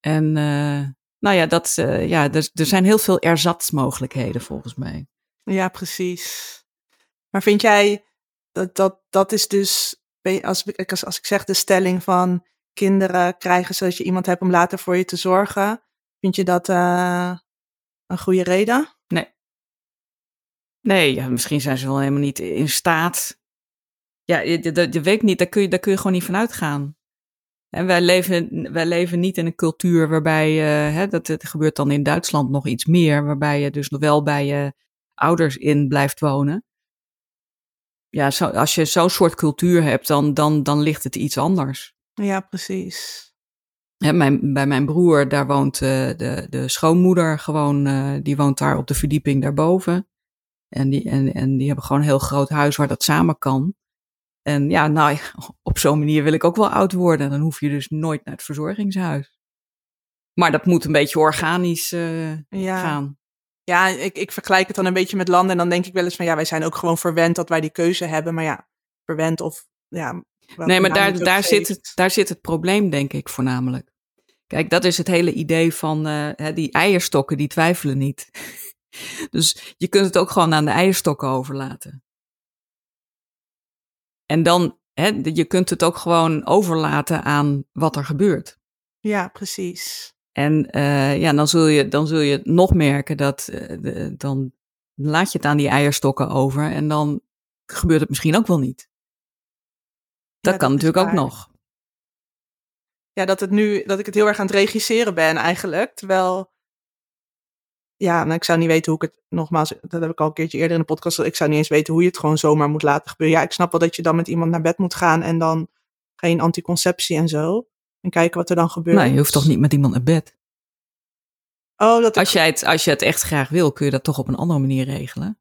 En uh, nou ja, dat, ja er, er zijn heel veel erzatsmogelijkheden volgens mij. Ja, precies. Maar vind jij dat dat, dat is dus, als, als, als ik zeg de stelling van kinderen krijgen zodat je iemand hebt om later voor je te zorgen, vind je dat uh, een goede reden? Nee. Nee, misschien zijn ze wel helemaal niet in staat. Ja, je, je, je weet niet, daar kun, je, daar kun je gewoon niet van uitgaan. En wij leven, wij leven niet in een cultuur waarbij, uh, hè, dat gebeurt dan in Duitsland nog iets meer, waarbij je dus nog wel bij je ouders in blijft wonen. Ja, als je zo'n soort cultuur hebt, dan, dan, dan ligt het iets anders. Ja, precies. Hè, mijn, bij mijn broer, daar woont uh, de, de schoonmoeder gewoon, uh, die woont daar op de verdieping daarboven. En die, en, en die hebben gewoon een heel groot huis waar dat samen kan. En ja, nou, op zo'n manier wil ik ook wel oud worden. Dan hoef je dus nooit naar het verzorgingshuis. Maar dat moet een beetje organisch uh, ja. gaan. Ja, ik, ik vergelijk het dan een beetje met landen en dan denk ik wel eens van ja, wij zijn ook gewoon verwend dat wij die keuze hebben. Maar ja, verwend of ja. Nee, maar daar, daar, zit het, daar zit het probleem, denk ik, voornamelijk. Kijk, dat is het hele idee van uh, die eierstokken, die twijfelen niet. dus je kunt het ook gewoon aan de eierstokken overlaten. En dan, hè, je kunt het ook gewoon overlaten aan wat er gebeurt. Ja, precies. En uh, ja, dan zul, je, dan zul je nog merken dat uh, de, dan laat je het aan die eierstokken over en dan gebeurt het misschien ook wel niet. Dat ja, kan dat natuurlijk ook nog. Ja, dat, het nu, dat ik het heel erg aan het regisseren ben eigenlijk. Terwijl, ja, nou, ik zou niet weten hoe ik het, nogmaals, dat heb ik al een keertje eerder in de podcast, ik zou niet eens weten hoe je het gewoon zomaar moet laten gebeuren. Ja, ik snap wel dat je dan met iemand naar bed moet gaan en dan geen anticonceptie en zo. En kijken wat er dan gebeurt. Nou, je hoeft toch niet met iemand naar bed? Oh, dat als, jij het, als je het echt graag wil, kun je dat toch op een andere manier regelen?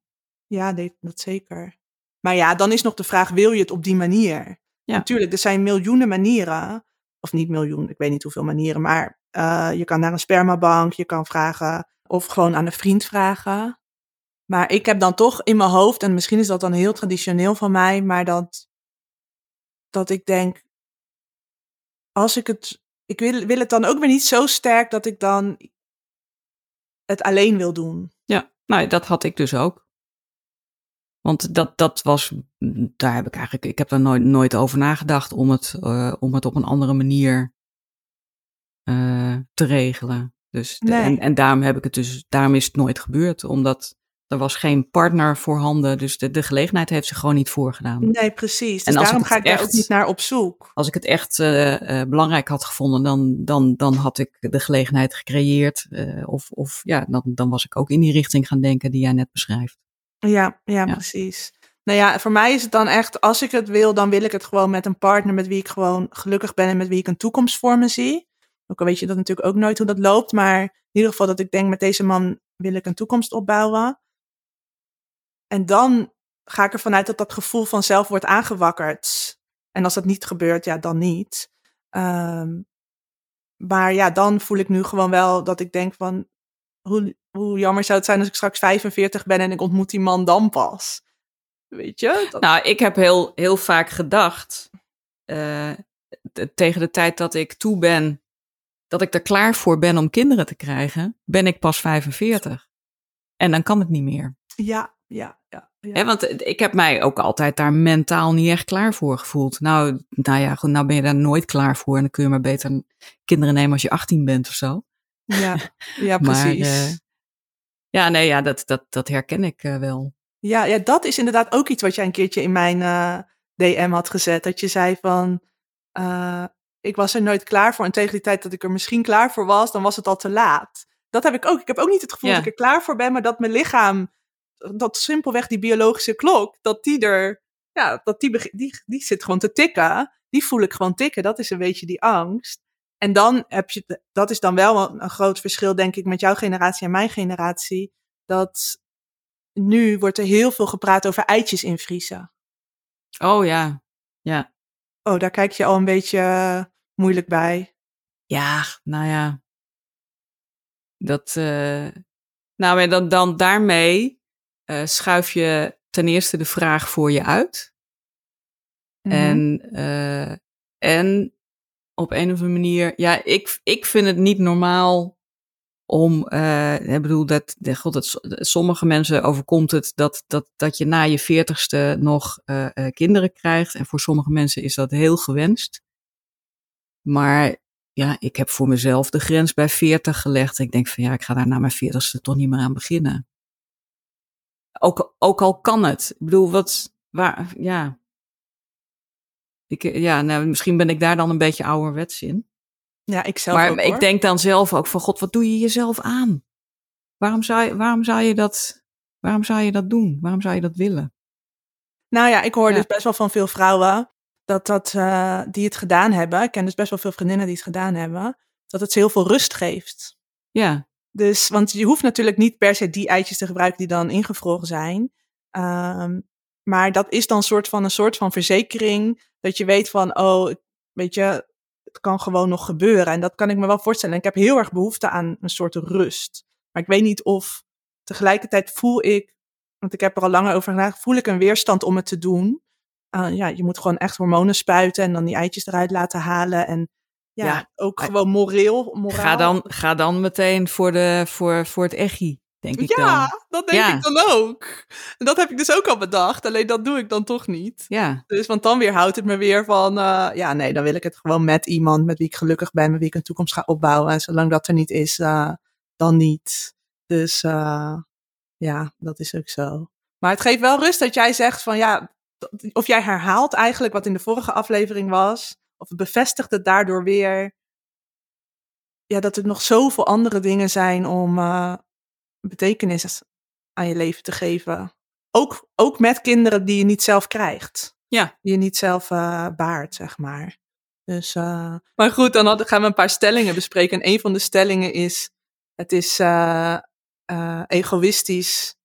Ja, dat zeker. Maar ja, dan is nog de vraag, wil je het op die manier? Ja. Natuurlijk, er zijn miljoenen manieren. Of niet miljoen, ik weet niet hoeveel manieren. Maar uh, je kan naar een spermabank, je kan vragen. Of gewoon aan een vriend vragen. Maar ik heb dan toch in mijn hoofd, en misschien is dat dan heel traditioneel van mij, maar dat, dat ik denk, als ik het, ik wil, wil het dan ook weer niet zo sterk dat ik dan het alleen wil doen. Ja, nou dat had ik dus ook. Want dat, dat was, daar heb ik eigenlijk, ik heb daar nooit, nooit over nagedacht om het, uh, om het op een andere manier uh, te regelen. Dus nee. en, en daarom heb ik het dus, daarom is het nooit gebeurd. Omdat er was geen partner voorhanden, dus de, de gelegenheid heeft zich gewoon niet voorgedaan. Nee, precies. Dus en daarom ga ik echt, daar ook niet naar op zoek. Als ik het echt uh, uh, belangrijk had gevonden, dan, dan, dan had ik de gelegenheid gecreëerd. Uh, of of ja, dan, dan was ik ook in die richting gaan denken die jij net beschrijft. Ja, ja, ja, precies. Nou ja, voor mij is het dan echt, als ik het wil, dan wil ik het gewoon met een partner met wie ik gewoon gelukkig ben en met wie ik een toekomst voor me zie. Ook al weet je dat natuurlijk ook nooit hoe dat loopt, maar in ieder geval dat ik denk met deze man wil ik een toekomst opbouwen. En dan ga ik ervan uit dat dat gevoel vanzelf wordt aangewakkerd. En als dat niet gebeurt, ja, dan niet. Um, maar ja, dan voel ik nu gewoon wel dat ik denk van, hoe, hoe jammer zou het zijn als ik straks 45 ben en ik ontmoet die man dan pas. Weet je? Dat... Nou, ik heb heel, heel vaak gedacht, uh, tegen de tijd dat ik toe ben, dat ik er klaar voor ben om kinderen te krijgen, ben ik pas 45. En dan kan het niet meer. Ja, ja, ja. ja. want ik heb mij ook altijd daar mentaal niet echt klaar voor gevoeld. Nou, nou ja, goed, nou ben je daar nooit klaar voor. En dan kun je maar beter kinderen nemen als je 18 bent of zo. Ja, ja precies. Maar, uh, ja, nee, ja, dat, dat, dat herken ik uh, wel. Ja, ja, dat is inderdaad ook iets wat jij een keertje in mijn uh, DM had gezet. Dat je zei van, ik was er nooit klaar voor. En tegen die tijd dat ik er misschien klaar voor was, dan was het al te laat. Dat heb ik ook. Ik heb ook niet het gevoel ja. dat ik er klaar voor ben, maar dat mijn lichaam dat simpelweg die biologische klok, dat die er, ja, dat die, die, die zit gewoon te tikken. Die voel ik gewoon tikken. Dat is een beetje die angst. En dan heb je, dat is dan wel een, groot verschil, denk ik, met jouw generatie en mijn generatie. Dat nu wordt er heel veel gepraat over eitjes invriezen. Oh ja, ja. Oh, daar kijk je al een beetje uh, moeilijk bij. Ja, nou ja. Dat, uh, nou, en dan, dan daarmee uh, schuif je ten eerste de vraag voor je uit. Mm -hmm. En, uh, en op een of andere manier, ja, ik, ik vind het niet normaal om, uh, ik bedoel, dat, God, het, sommige mensen overkomt het dat, dat, dat je na je veertigste nog uh, uh, kinderen krijgt. En voor sommige mensen is dat heel gewenst. Maar ja, ik heb voor mezelf de grens bij 40 gelegd. Ik denk van ja, ik ga daar na mijn veertigste toch niet meer aan beginnen. Ook, ook al kan het. Ik bedoel, wat, waar, ja. Ik, ja, nou, misschien ben ik daar dan een beetje ouderwets in. Ja, ik zelf maar ook, ik denk dan zelf ook van, god, wat doe je jezelf aan? Waarom zou je, waarom zou je dat, waarom zou je dat doen? Waarom zou je dat willen? Nou ja, ik hoor ja. dus best wel van veel vrouwen dat dat, uh, die het gedaan hebben. Ik ken dus best wel veel vriendinnen die het gedaan hebben. Dat het ze heel veel rust geeft. Ja. Dus, want je hoeft natuurlijk niet per se die eitjes te gebruiken die dan ingevroren zijn. Um, maar dat is dan soort van een soort van verzekering. Dat je weet van, oh, weet je, het kan gewoon nog gebeuren. En dat kan ik me wel voorstellen. Ik heb heel erg behoefte aan een soort rust. Maar ik weet niet of tegelijkertijd voel ik, want ik heb er al langer over nagedacht, voel ik een weerstand om het te doen. Uh, ja, je moet gewoon echt hormonen spuiten en dan die eitjes eruit laten halen. En ja, Ja, ook gewoon moreel. moraal. Ga dan, ga dan meteen voor, de, voor, voor het echi, denk ik Ja, dan. dat denk Ja. ik dan ook. En dat heb ik dus ook al bedacht. Alleen dat doe ik dan toch niet. Ja, Dus, want dan weer houdt het me weer van, eh, ja, nee, dan wil ik het gewoon met iemand met wie ik gelukkig ben, met wie ik een toekomst ga opbouwen. En zolang dat er niet is, eh, dan niet. Dus eh, ja, dat is ook zo. Maar het geeft wel rust dat jij zegt van, ja, of jij herhaalt eigenlijk wat in de vorige aflevering was, of het bevestigt het daardoor weer, ja, dat er nog zoveel andere dingen zijn om betekenis aan je leven te geven. Ook, ook met kinderen die je niet zelf krijgt ja. die je niet zelf eh, baart, zeg maar. Dus, eh, maar goed, dan gaan we een paar stellingen bespreken. En een van de stellingen is: het is eh, eh, egoïstisch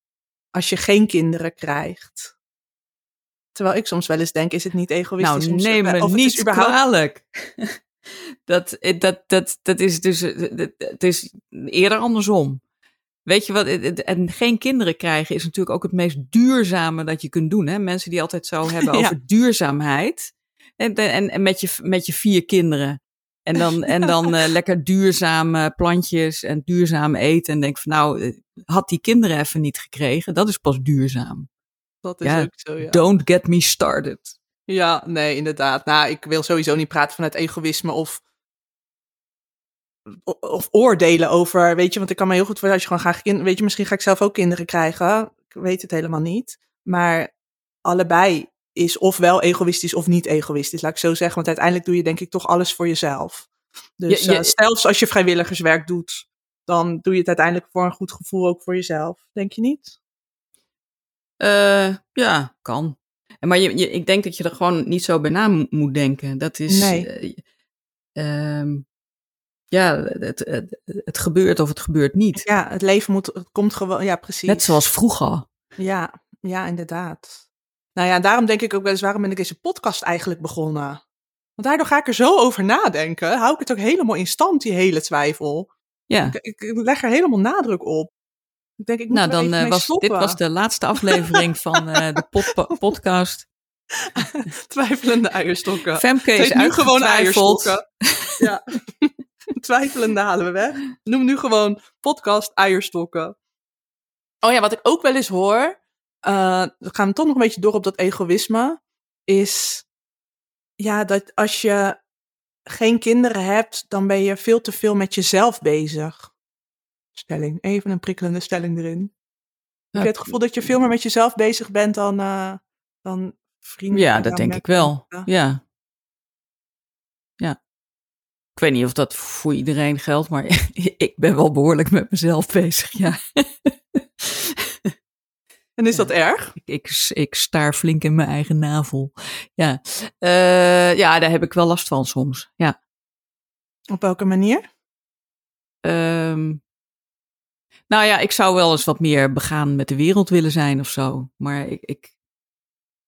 als je geen kinderen krijgt. Terwijl ik soms wel eens denk: is het niet egoïstisch? Nou, neem me of het is niet überhaupt- kwalijk. dat, dat, dat, dat is dus, het is eerder andersom. Weet je wat, en geen kinderen krijgen is natuurlijk ook het meest duurzame dat je kunt doen. Hè? Mensen die altijd zo hebben Ja. over duurzaamheid. En, en, en met, je, met je vier kinderen. En dan, en dan eh, lekker duurzame plantjes en duurzaam eten. En denk van nou, eh, had die kinderen even niet gekregen. Dat is pas duurzaam. Dat is Ja, ook zo, ja. Don't get me started. Ja, nee, inderdaad. Nou, ik wil sowieso niet praten vanuit egoïsme of, of oordelen over, weet je, want ik kan me heel goed voorstellen als je gewoon graag kinderen, weet je, misschien ga ik zelf ook kinderen krijgen. Ik weet het helemaal niet. Maar allebei is ofwel egoïstisch of niet egoïstisch, laat ik zo zeggen. Want uiteindelijk doe je denk ik toch alles voor jezelf. Dus Je- je- eh, zelfs als je vrijwilligerswerk doet, dan doe je het uiteindelijk voor een goed gevoel ook voor jezelf. Denk je niet? Eh, ja, kan. Maar je, je, ik denk dat je er gewoon niet zo bij na mo- moet denken. Dat is. Nee. eh, ehm, ja, het, het, het gebeurt of het gebeurt niet. Ja, het leven moet, het komt gewoon, ja, precies. Net zoals vroeger. Ja, ja, inderdaad. Nou ja, daarom denk ik ook wel eens, waarom ben ik deze podcast eigenlijk begonnen? Want daardoor ga ik er zo over nadenken. Hou ik het ook helemaal in stand, die hele twijfel. Ja. Ik, ik, ik leg er helemaal nadruk op. Ik denk, ik moet Nou, dan eh, was dit was de laatste aflevering van eh, de pod- podcast. Twijfelende eierstokken. Femke is nu gewoon eierstokken. ja. Twijfelende halen we weg. Noem nu gewoon podcast eierstokken. Oh ja, wat ik ook wel eens hoor, eh we gaan toch nog een beetje door op dat egoïsme, is ja, dat als je geen kinderen hebt, dan ben je veel te veel met jezelf bezig. Stelling, even een prikkelende stelling erin. Heb je het gevoel dat je veel meer met jezelf bezig bent dan, eh, dan vrienden? Ja, dat denk ik wel. Ja. Ja. Ik weet niet of dat voor iedereen geldt, maar ik ben wel behoorlijk met mezelf bezig, ja. En is dat erg? Ik, ik, ik staar flink in mijn eigen navel. Ja. Eh, ja, daar heb ik wel last van soms. Ja. Op welke manier? Ehm, nou ja, ik zou wel eens wat meer begaan met de wereld willen zijn of zo. Maar ik, ik,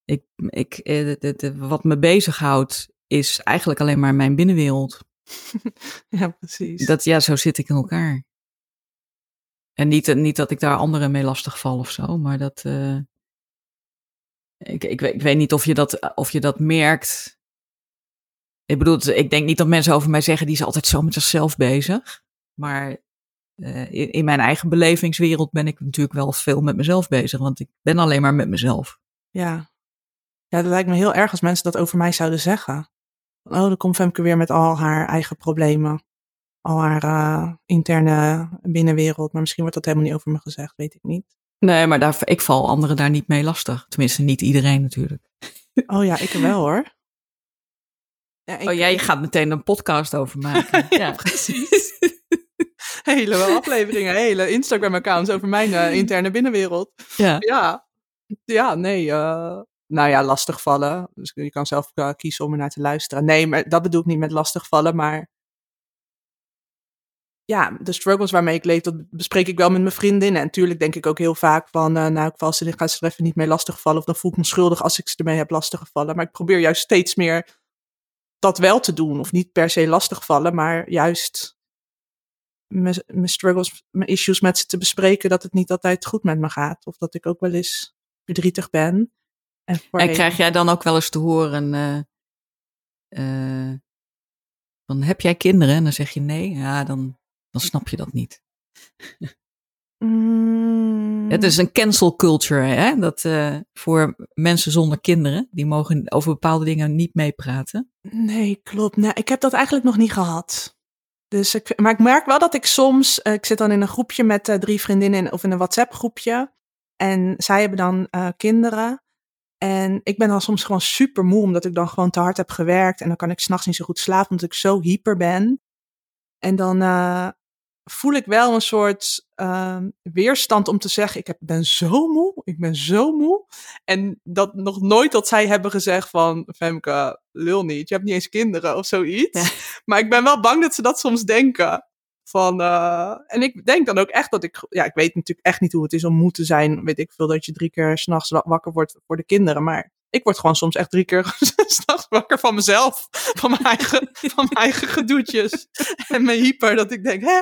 ik, ik, eh, wat me bezighoudt is eigenlijk alleen maar mijn binnenwereld. Ja, precies. Dat, ja, zo zit ik in elkaar. En niet, niet dat ik daar anderen mee lastig val of zo, maar dat. eh, ik, ik, weet- ik weet niet of je dat, of je dat merkt. Ik bedoel, ik denk niet dat mensen over mij zeggen die is altijd zo met zichzelf bezig. Maar eh, in, in mijn eigen belevingswereld ben ik natuurlijk wel veel met mezelf bezig, want ik ben alleen maar met mezelf. Ja. Ja, dat lijkt me heel erg als mensen dat over mij zouden zeggen. Oh, dan komt Femke weer met al haar eigen problemen. Al haar eh, interne binnenwereld. Maar misschien wordt dat helemaal niet over me gezegd, weet ik niet. Nee, maar daar, ik val anderen daar niet mee lastig. Tenminste, niet iedereen natuurlijk. Oh ja, ik wel hoor. Ja, ik- oh, jij gaat meteen een podcast over maken. Ja, precies. hele afleveringen, hele Instagram-accounts over mijn eh, interne binnenwereld. ja. Ja, ja nee. eh, nou ja, lastigvallen. Dus je kan zelf eh, kiezen om er naar te luisteren. Nee, maar dat bedoel ik niet met lastigvallen, maar ja, de struggles waarmee ik leef, dat bespreek ik wel met mijn vriendinnen. En natuurlijk denk ik ook heel vaak van, eh, nou, ik val ze, ik ga ze er even niet mee lastigvallen. Of dan voel ik me schuldig als ik ze ermee heb lastiggevallen. Maar ik probeer juist steeds meer dat wel te doen. Of niet per se lastigvallen, maar juist mijn mijn struggles, mijn issues met ze te bespreken, dat het niet altijd goed met me gaat. Of dat ik ook wel eens verdrietig ben. En, krijg jij dan ook wel eens te horen, eh, eh, van heb jij kinderen? En dan zeg je nee, ja, dan, dan snap je dat niet. Mm, Het is een cancel culture, hè? Dat eh, voor mensen zonder kinderen, die mogen over bepaalde dingen niet meepraten. Nee, klopt. Nee, ik heb dat eigenlijk nog niet gehad. Dus ik, maar ik merk wel dat ik soms, ik zit dan in een groepje met drie vriendinnen in- of in een WhatsApp groepje. En zij hebben dan kinderen. En ik ben dan soms gewoon super moe, omdat ik dan gewoon te hard heb gewerkt. En dan kan ik s'nachts niet zo goed slapen, omdat ik zo hyper ben. En dan eh, voel ik wel een soort ehm, weerstand om te zeggen, ik heb, ben zo moe, ik ben zo moe. En dat nog nooit dat zij hebben gezegd van, Femke, lul niet, je hebt niet eens kinderen of zoiets. Ja. Maar ik ben wel bang dat ze dat soms denken. Van, eh, en ik denk dan ook echt dat ik, ja, ik weet natuurlijk echt niet hoe het is om moe te zijn. Weet ik veel dat je drie keer s'nachts wa- wakker wordt voor de kinderen. Maar ik word gewoon soms echt drie keer s'nachts wakker van mezelf. Van mijn eigen, van mijn eigen gedoetjes. En mijn hyper, dat ik denk, hè?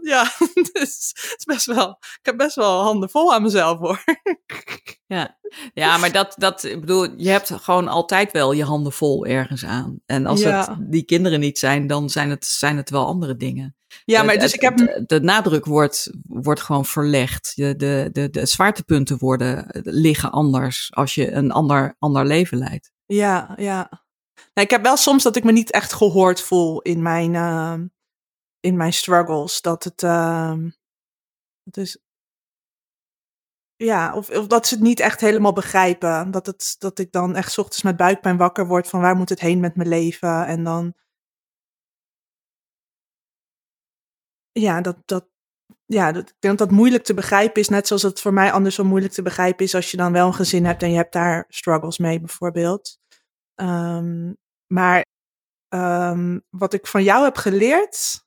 Ja, dus het is best wel, ik heb best wel handen vol aan mezelf hoor. Ja, ja maar dat, dat, ik bedoel, je hebt gewoon altijd wel je handen vol ergens aan. En als Ja. het die kinderen niet zijn, dan zijn het, zijn het wel andere dingen. Ja, maar dus ik heb, de, de nadruk wordt, wordt gewoon verlegd. De, de, de, de zwaartepunten worden, liggen anders als je een ander, ander leven leidt. Ja, ja. Nou, ik heb wel soms dat ik me niet echt gehoord voel in mijn, ehm, in mijn struggles. Dat het, het is, ja, of, of dat ze het niet echt helemaal begrijpen. Dat, het, dat ik dan echt 's ochtends met buikpijn wakker word van waar moet het heen met mijn leven. En dan, ja, dat, dat, ja, dat, ik denk dat dat moeilijk te begrijpen is. Net zoals het voor mij andersom moeilijk te begrijpen is als je dan wel een gezin hebt en je hebt daar struggles mee bijvoorbeeld. Ehm, maar ehm, wat ik van jou heb geleerd,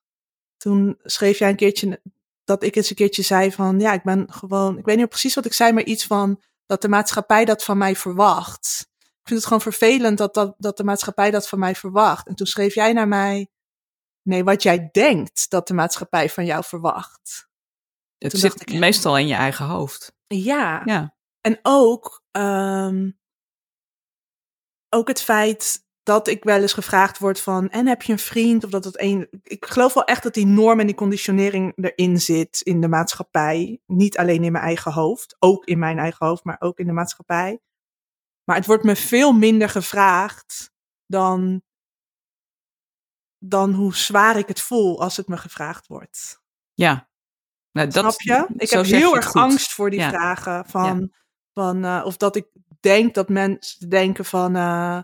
toen schreef jij een keertje dat ik eens een keertje zei van ja, ik ben gewoon, ik weet niet precies wat ik zei, maar iets van dat de maatschappij dat van mij verwacht. Ik vind het gewoon vervelend dat, dat, dat de maatschappij dat van mij verwacht. En toen schreef jij naar mij, nee, wat jij denkt dat de maatschappij van jou verwacht. Het Toen zit ik- meestal in je eigen hoofd. Ja, Ja, En ook, ehm, ook het feit dat ik wel eens gevraagd word van, en heb je een vriend? Of dat het een. Ik geloof wel echt dat die norm en die conditionering erin zit in de maatschappij. Niet alleen in mijn eigen hoofd, ook in mijn eigen hoofd, maar ook in de maatschappij. Maar het wordt me veel minder gevraagd dan, dan hoe zwaar ik het voel als het me gevraagd wordt. ja. Nou, dat, Snap je? Ik heb heel erg angst voor die Ja. vragen. Van, van, eh, of dat ik denk dat mensen denken van... eh,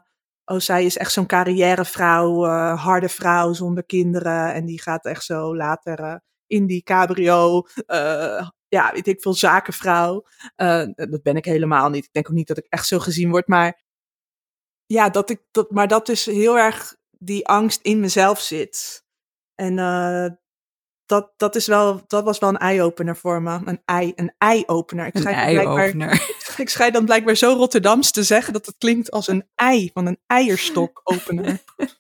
oh, zij is echt zo'n carrièrevrouw, eh harde vrouw zonder kinderen. En die gaat echt zo later in die cabrio... ja, weet ik veel, zakenvrouw. Dat ben ik helemaal niet. Ik denk ook niet dat ik echt zo gezien word. Maar ja, dat ik, dat, maar dat dus heel erg die angst in mezelf zit. En eh, dat, dat, is wel, dat was wel een eye-opener voor me. Een ei, een ei-opener. Ik ik schijn dan blijkbaar zo Rotterdams te zeggen dat het klinkt als een ei van een eierstok-opener.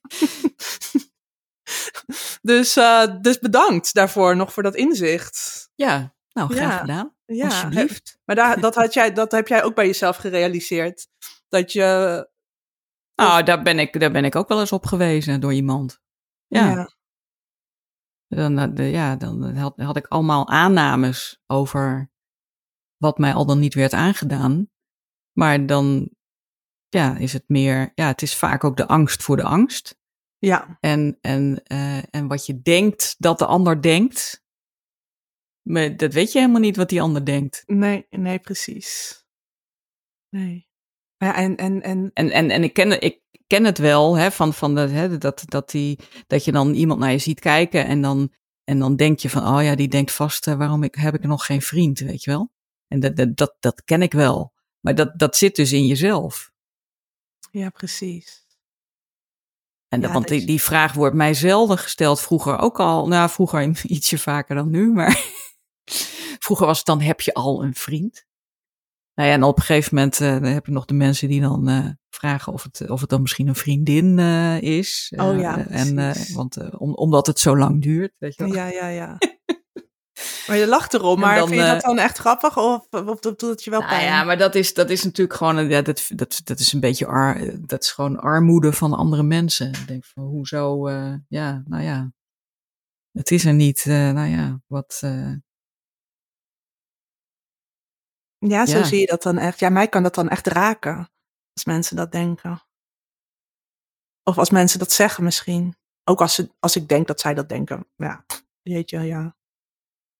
dus, eh, dus bedankt daarvoor nog voor dat inzicht. Ja, nou, graag Ja. gedaan. Ja, Alsjeblieft. maar daar, dat, had jij, dat heb jij ook bij jezelf gerealiseerd. Dat je. Nou, daar ben, ik, daar ben ik ook wel eens op gewezen door iemand. Ja, Dan, eh, ja, dan had, had ik allemaal aannames over wat mij al dan niet werd aangedaan. Maar dan ja, is het meer, ja, het is vaak ook de angst voor de angst. ja, En, en, eh, en wat je denkt dat de ander denkt, maar dat weet je helemaal niet wat die ander denkt. nee, nee, precies. Nee. Ja, en, en, en En, en, en ik, ken, ik ken het wel, hè, van, van de, hè, dat, dat, die, dat je dan iemand naar je ziet kijken en dan, en dan denk je van, oh ja, die denkt vast, eh, waarom ik, heb ik nog geen vriend, weet je wel? En dat, dat, dat, dat ken ik wel. Maar dat, dat zit dus in jezelf. ja, precies. En dat, Ja, want die, die vraag wordt mij zelden gesteld. Vroeger ook al. Nou, vroeger ietsje vaker dan nu. Maar vroeger was het dan, heb je al een vriend? Nou ja, en op een gegeven moment uh, heb je nog de mensen die dan uh, vragen of het, of het dan misschien een vriendin uh, is. oh ja. en, want om, omdat het zo lang duurt. Weet je wel. Ja, ja, ja. maar je lacht erom, maar dan, vind je dat dan echt grappig of, of doet het je wel nou pijn? ja, maar dat is, dat is natuurlijk gewoon, ja, dat, dat, dat is een beetje ar, dat is gewoon armoede van andere mensen. Ik denk van, hoezo, ja, nou ja. Het is er niet, nou ja, wat... Ja, zo zie je dat dan echt. Ja, mij kan dat dan echt raken. Als mensen dat denken. Of als mensen dat zeggen misschien. Ook als, ze, als ik denk dat zij dat denken. Ja, jeetje, ja.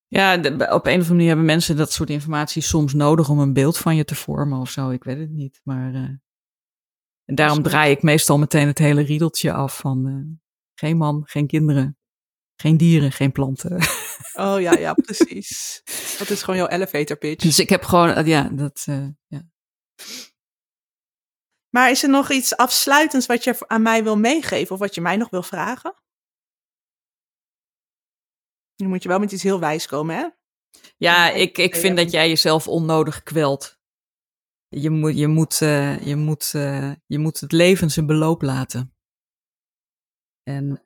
Ja, op een of andere manier hebben mensen dat soort informatie soms nodig om een beeld van je te vormen of zo. Ik weet het niet. Maar uh, en daarom draai ik meestal meteen het hele riedeltje af van uh, geen man, geen kinderen, geen dieren, geen planten. Oh ja, ja, precies. dat is gewoon jouw elevator pitch. Dus ik heb gewoon, ja, dat, uh, ja. Maar is er nog iets afsluitends wat je aan mij wil meegeven of wat je mij nog wil vragen? Nu moet je wel met iets heel wijs komen, hè? Ja, ik, ik vind dat jij jezelf onnodig kwelt. Je moet, je moet, uh, je moet, uh, je moet het leven zijn beloop laten. En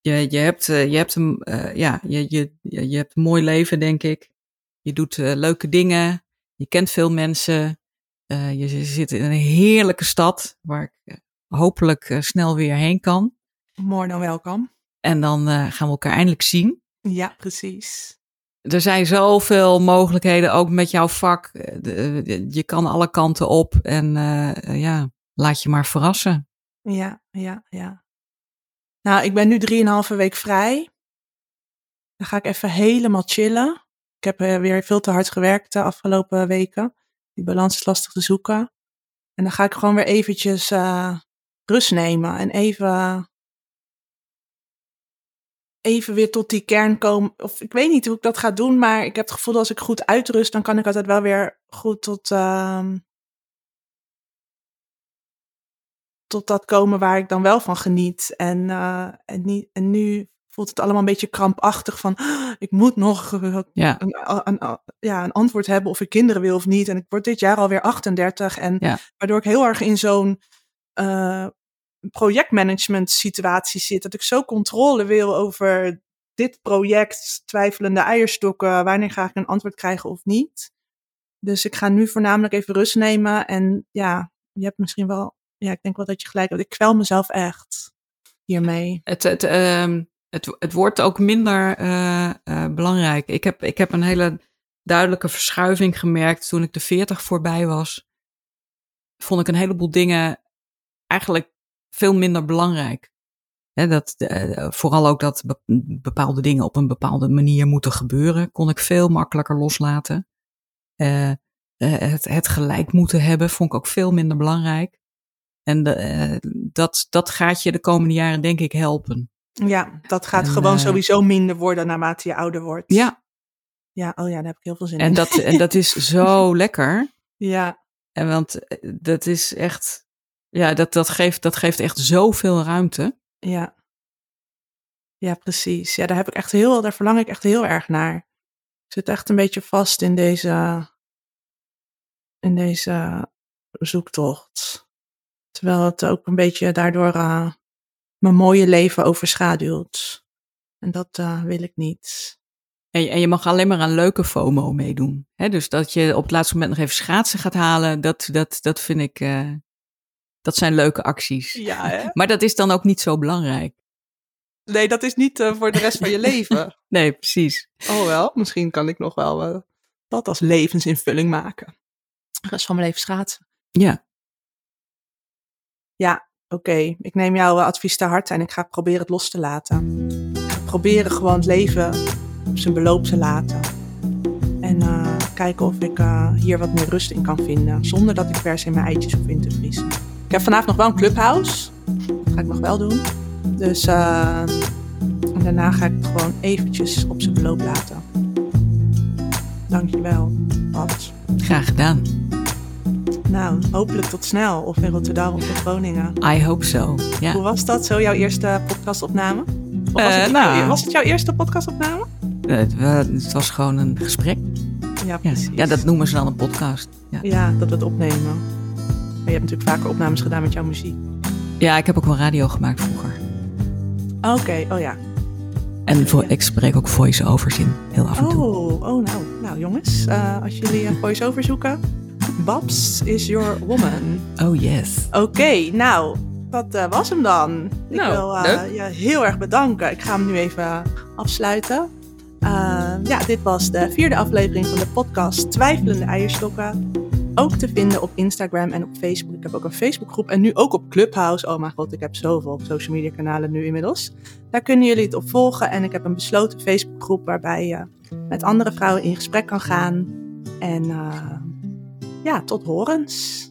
je, je, hebt, je, hebt een, ja, je, je, je hebt een mooi leven, denk ik. Je doet leuke dingen. Je kent veel mensen. je zit in een heerlijke stad waar ik hopelijk snel weer heen kan. More dan welkom. En dan gaan we elkaar eindelijk zien. Ja, precies. Er zijn zoveel mogelijkheden, ook met jouw vak. Je kan alle kanten op en ja, laat je maar verrassen. Ja, ja, ja. Nou, ik ben nu drieënhalve week vrij. Dan ga ik even helemaal chillen. Ik heb weer veel te hard gewerkt de afgelopen weken. Die balans is lastig te zoeken. En dan ga ik gewoon weer eventjes uh, rust nemen en even even weer tot die kern komen. Of ik weet niet hoe ik dat ga doen, maar ik heb het gevoel dat als ik goed uitrust, dan kan ik altijd wel weer goed tot, uh, tot dat komen waar ik dan wel van geniet. En, uh, en, niet, en nu voelt het allemaal een beetje krampachtig van, oh, ik moet nog ja. een, een, ja, een antwoord hebben of ik kinderen wil of niet. En ik word dit jaar alweer 38 en ja. waardoor ik heel erg in zo'n uh, projectmanagement situatie zit. Dat ik zo controle wil over dit project, twijfelende eierstokken, wanneer ga ik een antwoord krijgen of niet. Dus ik ga nu voornamelijk even rust nemen. En ja, je hebt misschien wel, ja, ik denk wel dat je gelijk hebt. Ik kwel mezelf echt hiermee. Het, het, uh, het, het wordt ook minder uh, uh, belangrijk. Ik heb, ik heb een hele duidelijke verschuiving gemerkt toen ik de 40 voorbij was. Vond ik een heleboel dingen eigenlijk veel minder belangrijk. Dat, uh, vooral ook dat bepaalde dingen op een bepaalde manier moeten gebeuren, kon ik veel makkelijker loslaten. Het, het gelijk moeten hebben vond ik ook veel minder belangrijk. En de, dat, dat gaat je de komende jaren denk ik helpen. Ja, dat gaat en, gewoon sowieso minder worden naarmate je ouder wordt. Ja. Ja, oh ja, daar heb ik heel veel zin en in. Dat, en dat is zo lekker. Ja. En want dat is echt, ja, dat, dat, geeft, dat geeft echt zoveel ruimte. Ja. Ja, precies. Ja, daar heb ik echt heel, daar verlang ik echt heel erg naar. Ik zit echt een beetje vast in deze, in deze zoektocht. Terwijl het ook een beetje daardoor uh, mijn mooie leven overschaduwt. En dat uh, wil ik niet. En je, en je mag alleen maar aan leuke FOMO meedoen. Hè? Dus dat je op het laatste moment nog even schaatsen gaat halen, dat, dat, dat vind ik, uh, dat zijn leuke acties. Ja, hè? Maar dat is dan ook niet zo belangrijk. Nee, dat is niet uh, voor de rest van je leven. Nee, precies. Oh wel, misschien kan ik nog wel uh, dat als levensinvulling maken. De rest van mijn leven schaatsen. Ja. Ja, oké. Ik neem jouw advies te harte en ik ga proberen het los te laten. Proberen gewoon het leven op zijn beloop te laten. En uh, kijken of ik uh, hier wat meer rust in kan vinden. Zonder dat ik per se mijn eitjes hoef in te vriezen. Ik heb vanavond nog wel een clubhouse. Dat ga ik nog wel doen. Dus en daarna ga ik het gewoon eventjes op zijn beloop laten. Dankjewel, Pat. Graag gedaan. Nou, hopelijk tot snel. Of in Rotterdam of in Groningen. I hope so, ja. Hoe was dat, zo jouw eerste podcastopname? Of was, het, nou, was het jouw eerste podcastopname? Het, het was gewoon een gesprek. Ja, precies. ja, dat noemen ze dan een podcast. Ja. Ja, dat we het opnemen. Maar je hebt natuurlijk vaker opnames gedaan met jouw muziek. ja, ik heb ook wel radio gemaakt vroeger. Oké, oh ja. En vo- ik spreek ook voice-overs in, heel af en toe. Oh, oh nou. Nou jongens, eh, als jullie een voice-over zoeken, Babs is your woman. Oh yes. Oké, nou, dat eh, was hem dan. Ik Nou, wil eh, je heel erg bedanken. Ik ga hem nu even afsluiten. Eh, ja, dit was de vierde aflevering van de podcast Twijfelende Eierstokken. Ook te vinden op Instagram en op Facebook. Ik heb ook een Facebookgroep en nu ook op Clubhouse. Oh mijn god, ik heb zoveel social media kanalen nu inmiddels. Daar kunnen jullie het op volgen. En ik heb een besloten Facebookgroep waarbij je met andere vrouwen in gesprek kan gaan. En ja, tot horens.